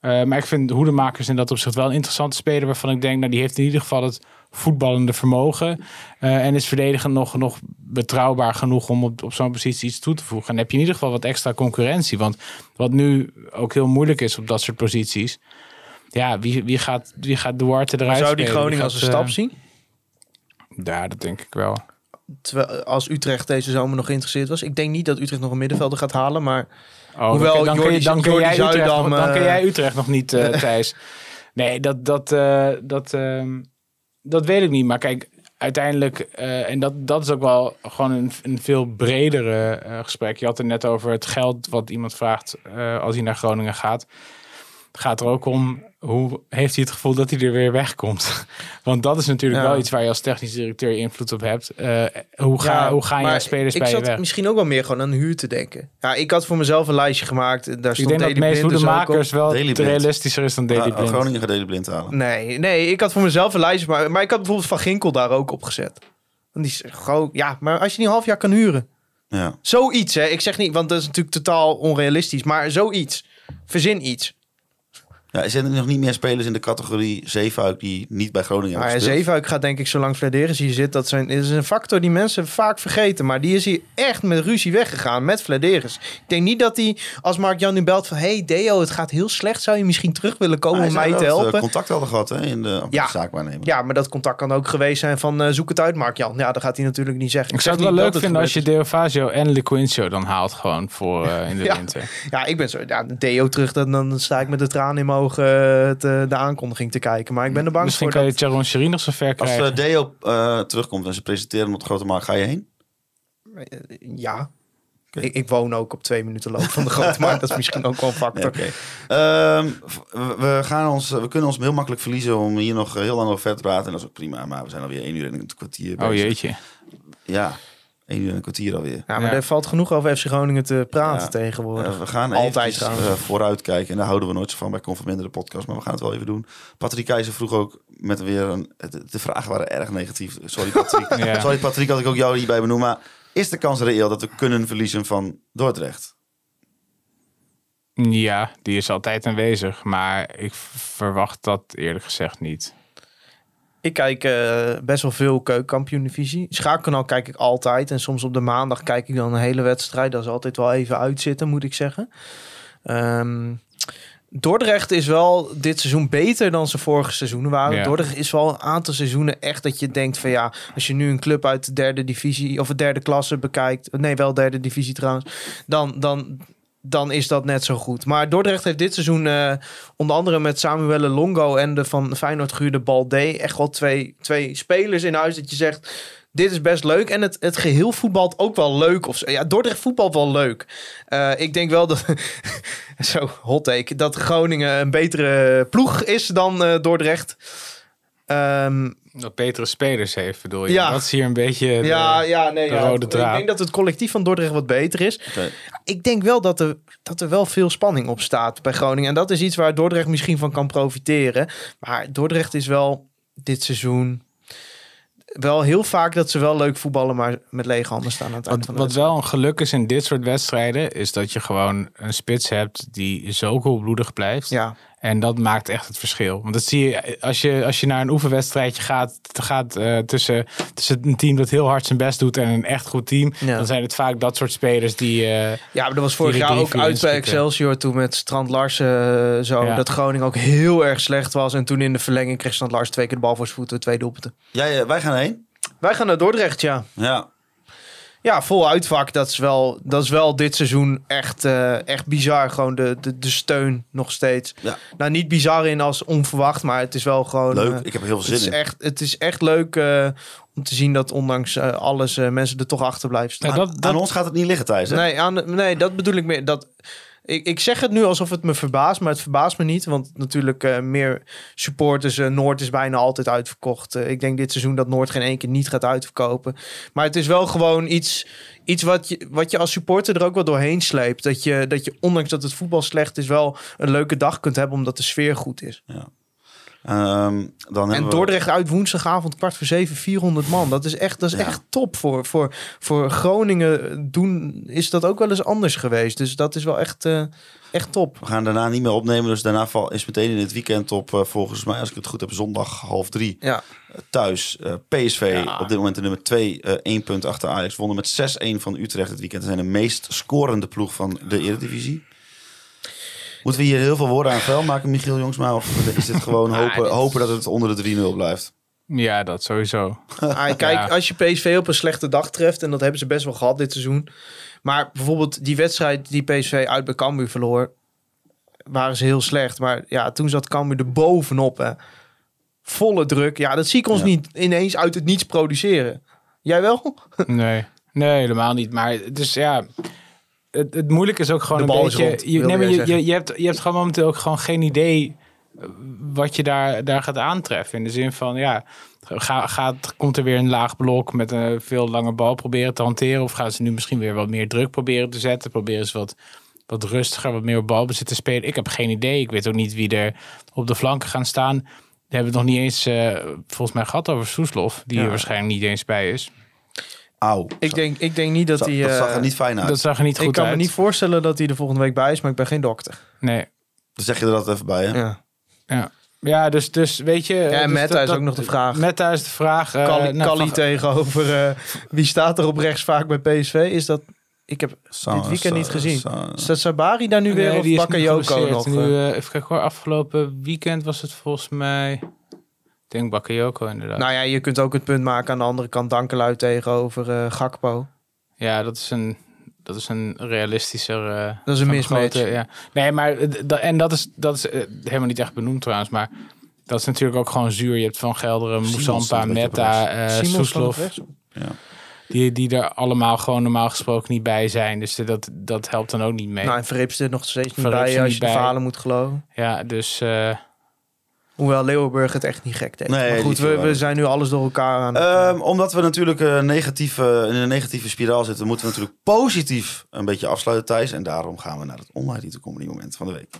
Maar ik vind Hoedemakers in dat opzicht wel een interessante speler... waarvan ik denk, nou, die heeft in ieder geval het voetballende vermogen... en is verdedigend nog, nog betrouwbaar genoeg om op, op zo'n positie iets toe te voegen. En dan heb je in ieder geval wat extra concurrentie. Want wat nu ook heel moeilijk is op dat soort posities... Ja, wie, wie, gaat, wie gaat Duarte eruit Zou die spelen? Groningen als een stap eh, zien? Ja, dat denk ik wel. Terwijl, als Utrecht deze zomer nog geïnteresseerd was. Ik denk niet dat Utrecht nog een middenvelder gaat halen. Maar Oh, Hoewel, dan, dan, Jordi- kun je- dan, kun Jordi jij Utrecht, dan kun eh, jij Utrecht nog niet, eh Thijs. Nee, dat, dat, eh, dat, ehm, dat weet ik niet. Maar kijk, uiteindelijk, eh, en dat, dat is ook wel gewoon een, een veel bredere eh, gesprek. Je had het net over het geld wat iemand vraagt eh, als hij naar Groningen gaat. Het gaat er ook om hoe heeft hij het gevoel dat hij er weer wegkomt? Want dat is natuurlijk Ja. wel iets waar je als technisch directeur invloed op hebt. Eh, hoe, ga, hoe gaan jouw spelers ik bij je zat weg? misschien ook wel meer gewoon aan huur te denken. Ja, ik had voor mezelf een lijstje gemaakt. Daar Ik stond denk dat op. hoedemakers wel Blind. realistischer is dan Daily Ah, Blind. Groningen gaat Daley Blind halen. Nee, nee, ik had voor mezelf een lijstje. Maar, maar ik had bijvoorbeeld Van Ginkel daar ook op gezet. Want die is gewoon... Ja, maar als je die een half jaar kan huren. Ja. Zoiets, hè. Ik zeg niet, want dat is natuurlijk totaal onrealistisch. Maar zoiets. Verzin iets. Ja, zijn er nog niet meer spelers in de categorie Zeefuik die niet bij Groningen Maar hebben gespeeld? Zeefuik gaat denk ik zolang Flederis hier zit. Dat zijn, is een factor die mensen vaak vergeten. Maar die is hier echt met ruzie weggegaan met Flederis. Ik denk niet dat hij, als Mark-Jan nu belt van... Hey Deo, het gaat heel slecht. Zou je misschien terug willen komen om mij te helpen? eh, contact hadden gehad hè, in de, Ja. de zaakwaarnemer. Ja, maar dat contact kan ook geweest zijn van eh, zoek het uit Mark-Jan. Ja, dat gaat hij natuurlijk niet zeggen. Ik zou het wel leuk vinden als je gebeurd Deofazio en Liquincio dan haalt gewoon voor eh, in de Ja. winter. Ja, ik ben zo... Ja, Deo terug, dan, dan sta ik met de tranen in mijn ogen eh, het, eh, de aankondiging te kijken. Maar ik ben er bang Misschien voor kan je dat... Charon Sherry nog zo ver Als krijgen. eh, Deo eh, terugkomt en ze presenteren hem op de grote markt, ga je heen? Ja. Ik, ik woon ook op twee minuten loop van de grote markt. Dat is misschien ook wel een factor. Ehm, we, gaan ons, we kunnen ons heel makkelijk verliezen om hier nog eh, heel lang over verder te praten. En dat is ook prima, maar we zijn alweer één uur en een kwartier oh bezig. jeetje. Ja, één uur en een kwartier alweer. Ja, maar Ja. er valt genoeg over FC Groningen te praten Ja. tegenwoordig. Eh, we gaan Altijd altijd trouwens. vooruit kijken. En daar houden we nooit zo van bij Conforminder de podcast. Maar we gaan het wel even doen. Patrick Keizer vroeg ook met weer een... De, de vragen waren erg negatief. Sorry Patrick. Ja. Sorry Patrick, had ik ook jou hierbij benoemd. Maar is de kans reëel dat we kunnen verliezen van Dordrecht? Ja, die is altijd aanwezig. Maar ik verwacht dat eerlijk gezegd niet. Ik kijk eh, best wel veel keukenkampioen-divisie. Schaakkanaal kijk ik altijd. En soms op de maandag kijk ik dan een hele wedstrijd. Dat is altijd wel even uitzitten, moet ik zeggen. Ehm, Dordrecht is wel dit seizoen beter dan ze vorige seizoenen waren. Ja. Dordrecht is wel een aantal seizoenen echt dat je denkt van ja, als je nu een club uit de derde divisie of de derde klasse bekijkt, nee wel derde divisie trouwens, dan, dan, dan is dat net zo goed. Maar Dordrecht heeft dit seizoen eh, onder andere met Samuel Longo en de van Feyenoord gehuurde Balde echt wel twee, twee spelers in huis dat je zegt dit is best leuk. En het, het geheel voetbalt ook wel leuk. Of. Ja, Dordrecht voetbalt wel leuk. Eh, ik denk wel dat... zo, hot take. Dat Groningen een betere ploeg is dan eh, Dordrecht. Ehm, Dat betere spelers heeft, bedoel je? Ja. Dat is hier een beetje de- ja, ja, nee. de Ja, rode ik denk dat het collectief van Dordrecht wat beter is. Oké. Ik denk wel dat er, dat er wel veel spanning op staat bij Groningen. En dat is iets waar Dordrecht misschien van kan profiteren. Maar Dordrecht is wel dit seizoen... Wel heel vaak dat ze wel leuk voetballen, maar met lege handen staan aan het Wat, wat wel een geluk is in dit soort wedstrijden, is dat je gewoon een spits hebt die zo koelbloedig blijft. Ja, En dat maakt echt het verschil. Want dat zie je als je, als je naar een oefenwedstrijdje gaat, gaat eh, tussen, tussen een team dat heel hard zijn best doet en een echt goed team. Ja. Dan zijn het vaak dat soort spelers die. eh, Ja, maar dat was vorig jaar ook uit bij. Excelsior toen met Strand Larsen eh, zo. Ja. Dat Groningen ook heel erg slecht was. En toen in de verlenging kreeg Strand Larsen twee keer de bal voor zijn voeten. Twee doelpunten. Jij, wij gaan heen. Wij gaan naar Dordrecht, ja. Ja. Ja, vol uitvak. Dat is wel, dat is wel dit seizoen echt, eh, echt bizar. Gewoon de, de, de steun nog steeds. Ja. Nou, niet bizar in als onverwacht. Maar het is wel gewoon... Leuk. eh, ik heb er heel veel het, is zin in. echt, het is echt leuk eh, om te zien dat ondanks alles eh, mensen er toch achter blijven staan. ja, dat, dat, Aan ons gaat het niet liggen, Thijs. Hè? Nee, aan, nee, dat bedoel ik meer. Dat, ik, ik zeg het nu alsof het me verbaast, maar het verbaast me niet. Want natuurlijk eh, meer supporters. eh, Noord is bijna altijd uitverkocht. Eh, ik denk dit seizoen dat Noord geen één keer niet gaat uitverkopen. Maar het is wel gewoon iets, iets wat, je, wat je als supporter er ook wel doorheen sleept. Dat je, dat je, ondanks dat het voetbal slecht is, wel een leuke dag kunt hebben omdat de sfeer goed is. Ehm, dan En we- Dordrecht uit woensdagavond kwart voor zeven, 400 man. Dat is echt, dat is Ja. echt top. Voor, voor, voor Groningen doen is dat ook wel eens anders geweest. Dus dat is wel echt, eh, echt top. We gaan daarna niet meer opnemen. Dus daarna is meteen in het weekend op, eh, volgens mij, als ik het goed heb, zondag half drie. Ja, eh, thuis. PSV Ja. op dit moment de nummer 2, eh 1 punt achter Ajax. Wonnen met 6-1 van Utrecht dit weekend. Ze zijn de meest scorende ploeg van de Eredivisie. Moeten we hier heel veel woorden aan vuil maken, Michiel Jongsma? Of is dit gewoon Ah, hopen, dit- hopen dat het onder de 3-0 blijft? ja, dat sowieso. Ah, kijk, Ja. als je PSV op een slechte dag treft, en dat hebben ze best wel gehad dit seizoen. Maar bijvoorbeeld die wedstrijd die PSV uit bij Cambuur verloor, waren ze heel slecht. Maar ja, toen zat Cambuur er bovenop. Hè. Volle druk. Ja, dat zie ik ons Ja. niet ineens uit het niets produceren. Jij wel? Nee, nee, helemaal niet. Maar dus ja, het, het moeilijke is ook gewoon een beetje. je, nee, maar je, je, je, hebt, je hebt gewoon momenteel ook gewoon geen idee wat je daar, daar gaat aantreffen. In de zin van, ja, ga, gaat, komt er weer een laag blok met een veel langer bal proberen te hanteren? Of gaan ze nu misschien weer wat meer druk proberen te zetten? Proberen ze wat, wat rustiger, wat meer balbezit te spelen? Ik heb geen idee. Ik weet ook niet wie er op de flanken gaan staan. We hebben het nog niet eens, eh, volgens mij, gehad over Soeslof. Die er waarschijnlijk niet eens bij is. Ik denk, ik denk niet dat hij... dat zag eh, er niet fijn uit. Dat zag er niet goed ik kan uit. me niet voorstellen dat hij de volgende week bij is, maar ik ben geen dokter. Nee. Dan zeg je er dat even bij, hè? Ja. Ja. Ja, dus, dus weet je... Ja, dus en Metta dat- is ook nog de vraag. Metta is de vraag. eh, Kali, nou, Kali van- tegenover... eh, wie staat er op rechts vaak bij PSV? Is dat... Ik heb dit weekend niet gezien. Staat Sabari daar nu weer Nee, of die is nu Bakayoko nog? Nu, eh? eh, even kijken hoor, afgelopen weekend was het volgens mij... Ik denk Bakayoko inderdaad. Nou ja, je kunt ook het punt maken aan de andere kant Dankelui tegenover eh, Gakpo. Ja, dat is een, dat is een realistischer... eh, Dat is een mismatch. ja. Nee, maar eh, en dat is, dat is helemaal niet echt benoemd trouwens, maar dat is natuurlijk ook gewoon zuur. Je hebt Van Gelderen, Moussampa, eh Simons staat Soeslof, rechts. die, die er allemaal gewoon normaal gesproken niet bij zijn. Dus dat, dat helpt dan ook niet mee. Nou, en Verrips er nog steeds niet Verrips bij als je de verhalen moet geloven. Ja, dus eh, Hoewel Leeuwenburg het echt niet gek deed. Nee, maar goed, we, zijn nu alles door elkaar aan het... Ehm, omdat we natuurlijk eh, negatieve, in een negatieve spiraal zitten, moeten we natuurlijk positief een beetje afsluiten, Thijs. En daarom gaan we naar het online Retail Company moment van de week.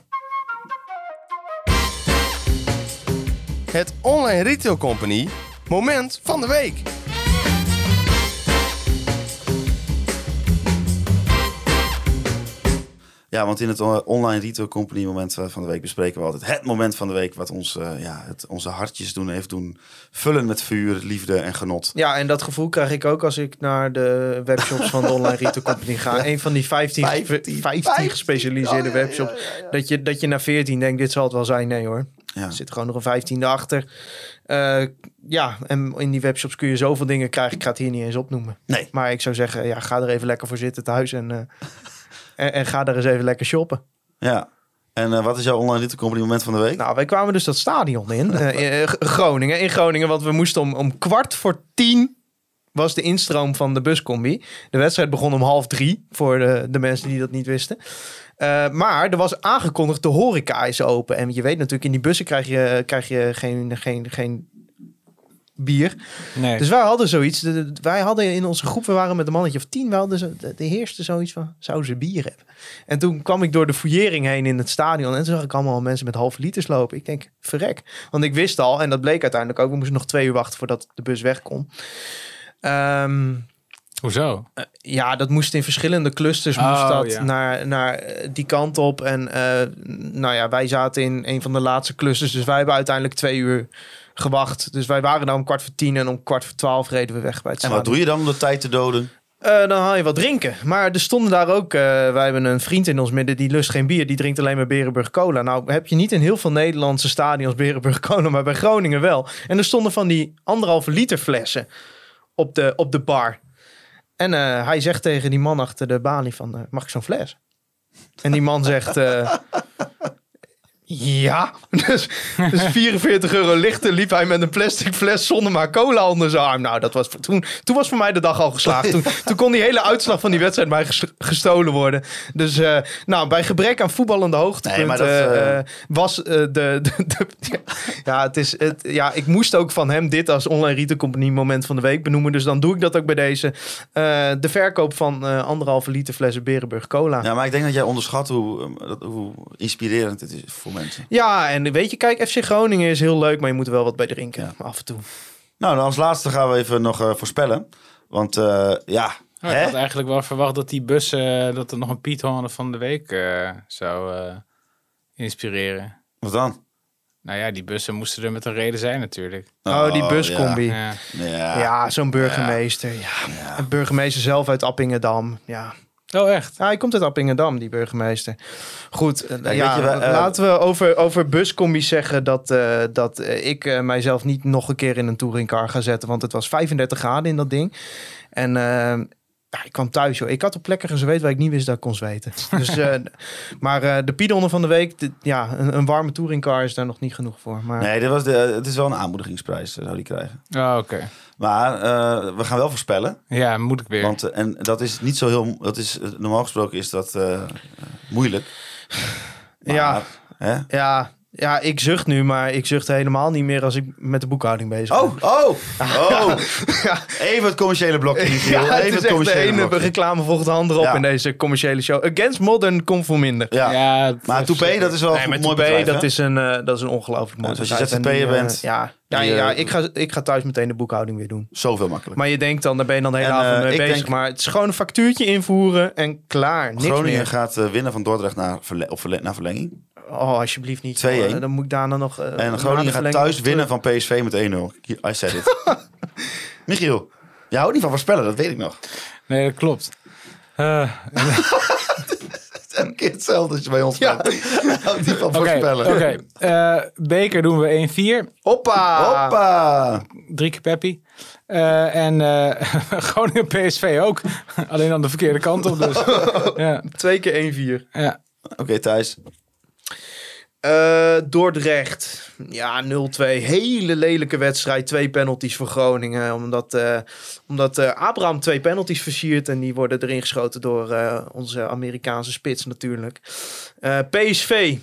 Het Online Retail Company moment van de week. Ja, want in het online Retail Company moment eh, van de week bespreken we altijd het moment van de week wat ons, eh, ja, het, onze hartjes doen heeft doen vullen met vuur, liefde en genot. Ja, en dat gevoel krijg ik ook als ik naar de webshops van de Online Retail Company ga. Een van die 15, 15, 15, gespecialiseerde webshops. Dat, je, dat je na 14 denkt, dit zal het wel zijn. Nee hoor, er zit gewoon nog een vijftiende achter. Eh, ja, en in die webshops kun je zoveel dingen krijgen. Ik ga het hier niet eens opnoemen. Nee. Maar ik zou zeggen, ja, ga er even lekker voor zitten thuis. En, en, en ga er eens even lekker shoppen. Ja. En eh, wat is jouw online moment van de week? Nou, wij kwamen dus dat stadion in. eh, in G- Groningen. In Groningen, want we moesten om, om kwart voor tien was de instroom van de buscombi. De wedstrijd begon om half drie, voor de, de mensen die dat niet wisten. Eh, maar er was aangekondigd, de horeca is open. En je weet natuurlijk, in die bussen krijg je, krijg je geen, geen, geen bier. nee. Dus wij hadden zoiets. de- wij hadden in onze groep, we waren met een mannetje of tien. We hadden zo, de, de heerste zoiets van, zouden ze bier hebben? En toen kwam ik door de fouillering heen in het stadion. En toen zag ik allemaal mensen met halve liters lopen. Ik denk, verrek. Want ik wist al, en dat bleek uiteindelijk ook. We moesten nog twee uur wachten voordat de bus weg kon. Ehm, Hoezo? ja, dat moest in verschillende clusters moest Oh, dat ja. naar, naar eh, die kant op. En eh, nou ja, wij zaten in een van de laatste clusters. Dus wij hebben uiteindelijk twee uur gewacht. Dus wij waren dan om kwart voor tien en om kwart voor twaalf reden we weg bij het En wat doe je dan om de tijd te doden? Eh, dan haal je wat drinken. Maar er stonden daar ook... eh, wij hebben een vriend in ons midden, die lust geen bier. Die drinkt alleen maar Berenburg Cola. Nou heb je niet in heel veel Nederlandse stadions Berenburg Cola, maar bij Groningen wel. En er stonden van die anderhalve liter flessen op de, op de bar. En eh, hij zegt tegen die man achter de balie van, eh, mag ik zo'n fles? En die man zegt... ja, dus, dus 44 euro lichter liep hij met een plastic fles zonder maar cola onder zijn arm. Nou, dat was toen, toen was voor mij de dag al geslaagd. Toen, toen kon die hele uitslag van die wedstrijd mij ges- gestolen worden. Dus eh, nou, bij gebrek aan voetballende hoogtepunten Nee, dat, eh, eh, was de, de, de- ja, het is, het, ja, ik moest ook van hem dit als online retail company moment van de week benoemen. Dus dan doe ik dat ook bij deze. De verkoop van anderhalve liter flessen Berenburg Cola. Ja, maar ik denk dat jij onderschat hoe, hoe inspirerend het is voor mensen. Ja, en weet je, kijk, FC Groningen is heel leuk, maar je moet er wel wat bij drinken. Af en toe. Nou, dan als laatste gaan we even nog eh, voorspellen. Want eh, ja, Nou, ik hè? had eigenlijk wel verwacht dat die bussen, eh, dat er nog een Piet Horner van de week zou eh, inspireren. wat dan? Nou ja, die bussen moesten er met een reden zijn natuurlijk. Oh, die buscombi. Ja. Ja, Ja, ja. zo'n burgemeester. Ja. Een burgemeester zelf uit Appingedam. Ja. Oh, echt? ja, hij komt uit Appingedam, die burgemeester. Goed, eh, ja, je, eh, laten we over, over buscombi's zeggen dat, eh, dat ik eh, mijzelf niet nog een keer in een touringcar ga zetten. Want het was 35 graden in dat ding. En eh, ja, ik kwam thuis, joh. Ik had op plekken gezweet waar ik niet wist dat ik kon zweten. Dus, eh, maar eh, de Pidonner van de week, de- ja, een, een warme touringcar is daar nog niet genoeg voor. Maar Nee, dit was de, het is wel een aanmoedigingsprijs, zou die krijgen. Oh, oké. Maar eh, we gaan wel voorspellen. Ja, moet ik weer. Want, eh, en dat is niet zo heel... Dat is, eh, normaal gesproken is dat moeilijk. Maar, Ja. Hè? Ja, Ja, ik zucht nu, maar ik zucht helemaal niet meer als ik met de boekhouding bezig ben. Oh, oh, oh. Even het commerciële blokje. Ja, het Even is het echt de commerciële ene blokje. reclame volgt de andere op Ja. in deze commerciële show. Against Modern komt voor minder. Ja. Ja, Maar Toupé, dat is wel Nee, een mooi Toupé, bedrijf, dat, is een, eh, dat is een ongelooflijk mooi Ja, dus als je bedrijf. ZZP'er eh, bent, ja, ja, ja eh, ik, ga, ik ga thuis meteen de boekhouding weer doen. Zoveel makkelijker. Maar je denkt dan, daar ben je dan de hele En, avond mee bezig. denk- maar het is gewoon een factuurtje invoeren en klaar. Niks Groningen meer. gaat winnen van Dordrecht naar, verle- of verle- naar verlenging. Oh, alsjeblieft niet. 2-1. Oh, dan moet ik daarna nog... eh, En Groningen gaat thuis winnen van PSV met 1-0. I said it. Michiel, jij houdt niet van voorspellen, dat weet ik nog. Nee, dat klopt. Eh, Het is elke keer hetzelfde als je bij ons Ja. houdt niet van Oké, voorspellen. oké. Eh, beker doen we 1-4. Hoppa! Hoppa! Drie keer Peppi. Eh, en eh Groningen PSV ook. Alleen aan de verkeerde kant op dus. ja, Twee keer 1-4. ja. Oké, Thijs. Eh, Dordrecht. Ja, 0-2. Hele lelijke wedstrijd. Twee penalties voor Groningen. Omdat, eh, omdat eh, Abraham twee penalties versiert. En die worden erin geschoten door onze Amerikaanse spits natuurlijk. PSV.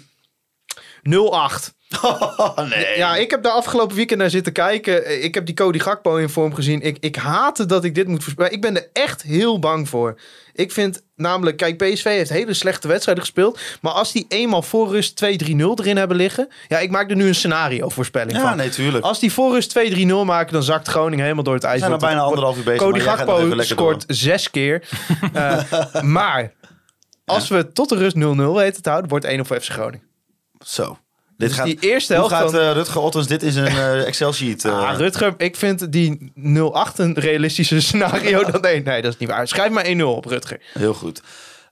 0-8. Oh, nee. Ja, ik heb de afgelopen weekend naar zitten kijken. Ik heb die Cody Gakpo in vorm gezien. Ik, ik haatte dat ik dit moet voorspellen. Ik ben er echt heel bang voor. Ik vind namelijk, kijk, PSV heeft hele slechte wedstrijden gespeeld. Maar als die eenmaal voor rust 2-3-0 erin hebben liggen. Ja, ik maak er nu een scenario voorspelling Ja, van. nee, tuurlijk. Als die voor rust 2-3-0 maken, dan zakt Groningen helemaal door het ijs. We zijn al bijna anderhalf uur bezig. Cody Gakpo scoort door. zes keer. Eh, maar als we tot de rust 0-0 weten te houden, wordt 1 of FC Groningen. Zo. Dit Dus gaat, die eerste hoe helft gaat van- eh, Rutger Ottens dit in zijn eh, Excel-sheet? eh, Ah, Rutger, ik vind die 0-8 een realistischer scenario dan nee. Nee, dat is niet waar. Schrijf maar 1-0 op, Rutger. Heel goed.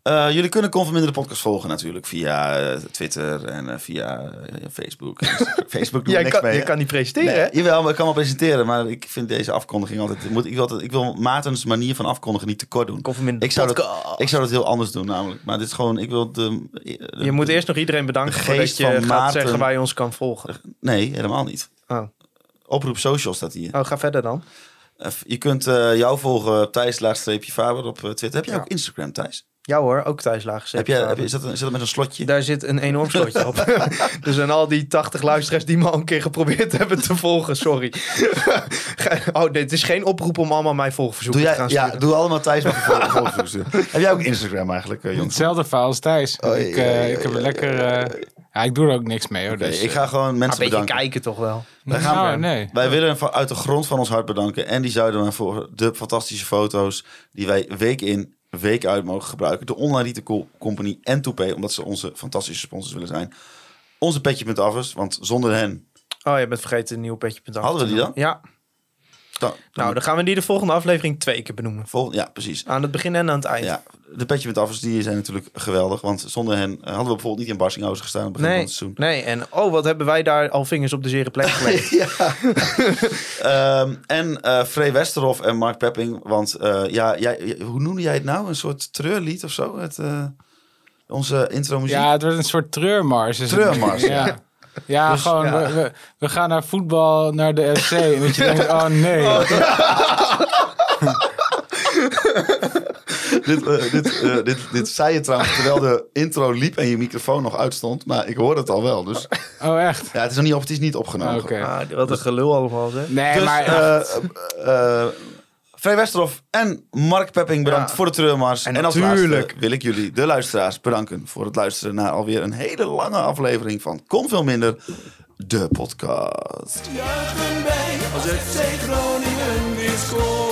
Eh, jullie kunnen Conforminder de podcast volgen natuurlijk via eh, Twitter en eh, via Facebook. Facebook doe Jij niks kan, mee. je kan niet presenteren, Nee, hè? jawel, maar ik kan wel presenteren. Maar ik vind deze afkondiging altijd... Moet, ik, wil altijd ik wil Maartens manier van afkondigen niet te kort doen. Conforminder Ik zou, dat, ik zou dat heel anders doen namelijk. Maar dit is gewoon... Ik wil de, de- Je moet eerst nog iedereen bedanken voordat je van gaat Maarten- zeggen waar je ons kan volgen. Nee, helemaal niet. Oh, Oproep social staat hier. oh ga verder dan. Je kunt jou volgen, Thijs laagstreepje Faber op Twitter. Heb Ja. ook Instagram, Thijs? Ja hoor, ook thuislaag. Heb jij, heb je, is, dat een, is dat met een slotje? Daar zit een enorm slotje op. dus aan al die 80 luisteraars die me al een keer geprobeerd hebben te volgen, sorry. oh, dit is geen oproep om allemaal mijn volgverzoeken Doe te jij, gaan ja, doe allemaal Thijs met een volgverzoek. Heb jij ook Instagram eigenlijk, eh, jongens? Hetzelfde verhaal als Thijs. Oh, ik, eh, ik heb ja, er lekker... eh, ja, ik doe er ook niks mee hoor. Dus, ik ga gewoon mensen een beetje bedanken. kijken toch wel. Wij, gaan, Nou, nee. wij willen van- uit de grond van ons hart bedanken Andy Zuiderman voor de fantastische foto's die wij week in, week uit mogen gebruiken. De Online Retail Co- Company en Toupé, omdat ze onze fantastische sponsors willen zijn. Onze petje.affers, want zonder hen... Oh, je bent vergeten een nieuw petje. Hadden we die dan? Ja. Dan, Nou, dan gaan we die de volgende aflevering twee keer benoemen. vol, ja, precies. Aan het begin en aan het eind. Ja, de petje met affers die zijn natuurlijk geweldig. Want zonder hen hadden we bijvoorbeeld niet in Barsinghausen gestaan aan het begin Nee, van het seizoen. nee, en oh, wat hebben wij daar al vingers op de zere plek gelegd. Ja. Ehm, en eh Frey Westerhof en Mark Pepping. Want eh, ja, jij, hoe noemde jij het nou? Een soort treurlied of zo? Het, eh, onze intro muziek? Ja, het wordt een soort treurmars. is. Treurmars, ja. Ja. Dus, gewoon, ja. We, we, we gaan naar voetbal, naar de FC. En dat je denkt, oh nee. dit, eh, dit, eh, dit, dit zei je trouwens terwijl de intro liep en je microfoon nog uitstond. Maar ik hoorde het al wel. Dus Oh echt? ja, het is nog niet, op, het is niet opgenomen. Oké. Ah, wat een gelul allemaal, zeg. Nee, Dus, maar eh Frey Westerhof en Mark Pepping bedankt Ja. voor de treurmars. En En, als natuurlijk- laatste wil ik jullie, de luisteraars, bedanken voor het luisteren naar alweer een hele lange aflevering van Kon Veel Minder, de podcast. Juichen wij als FC Groningen weer scoort.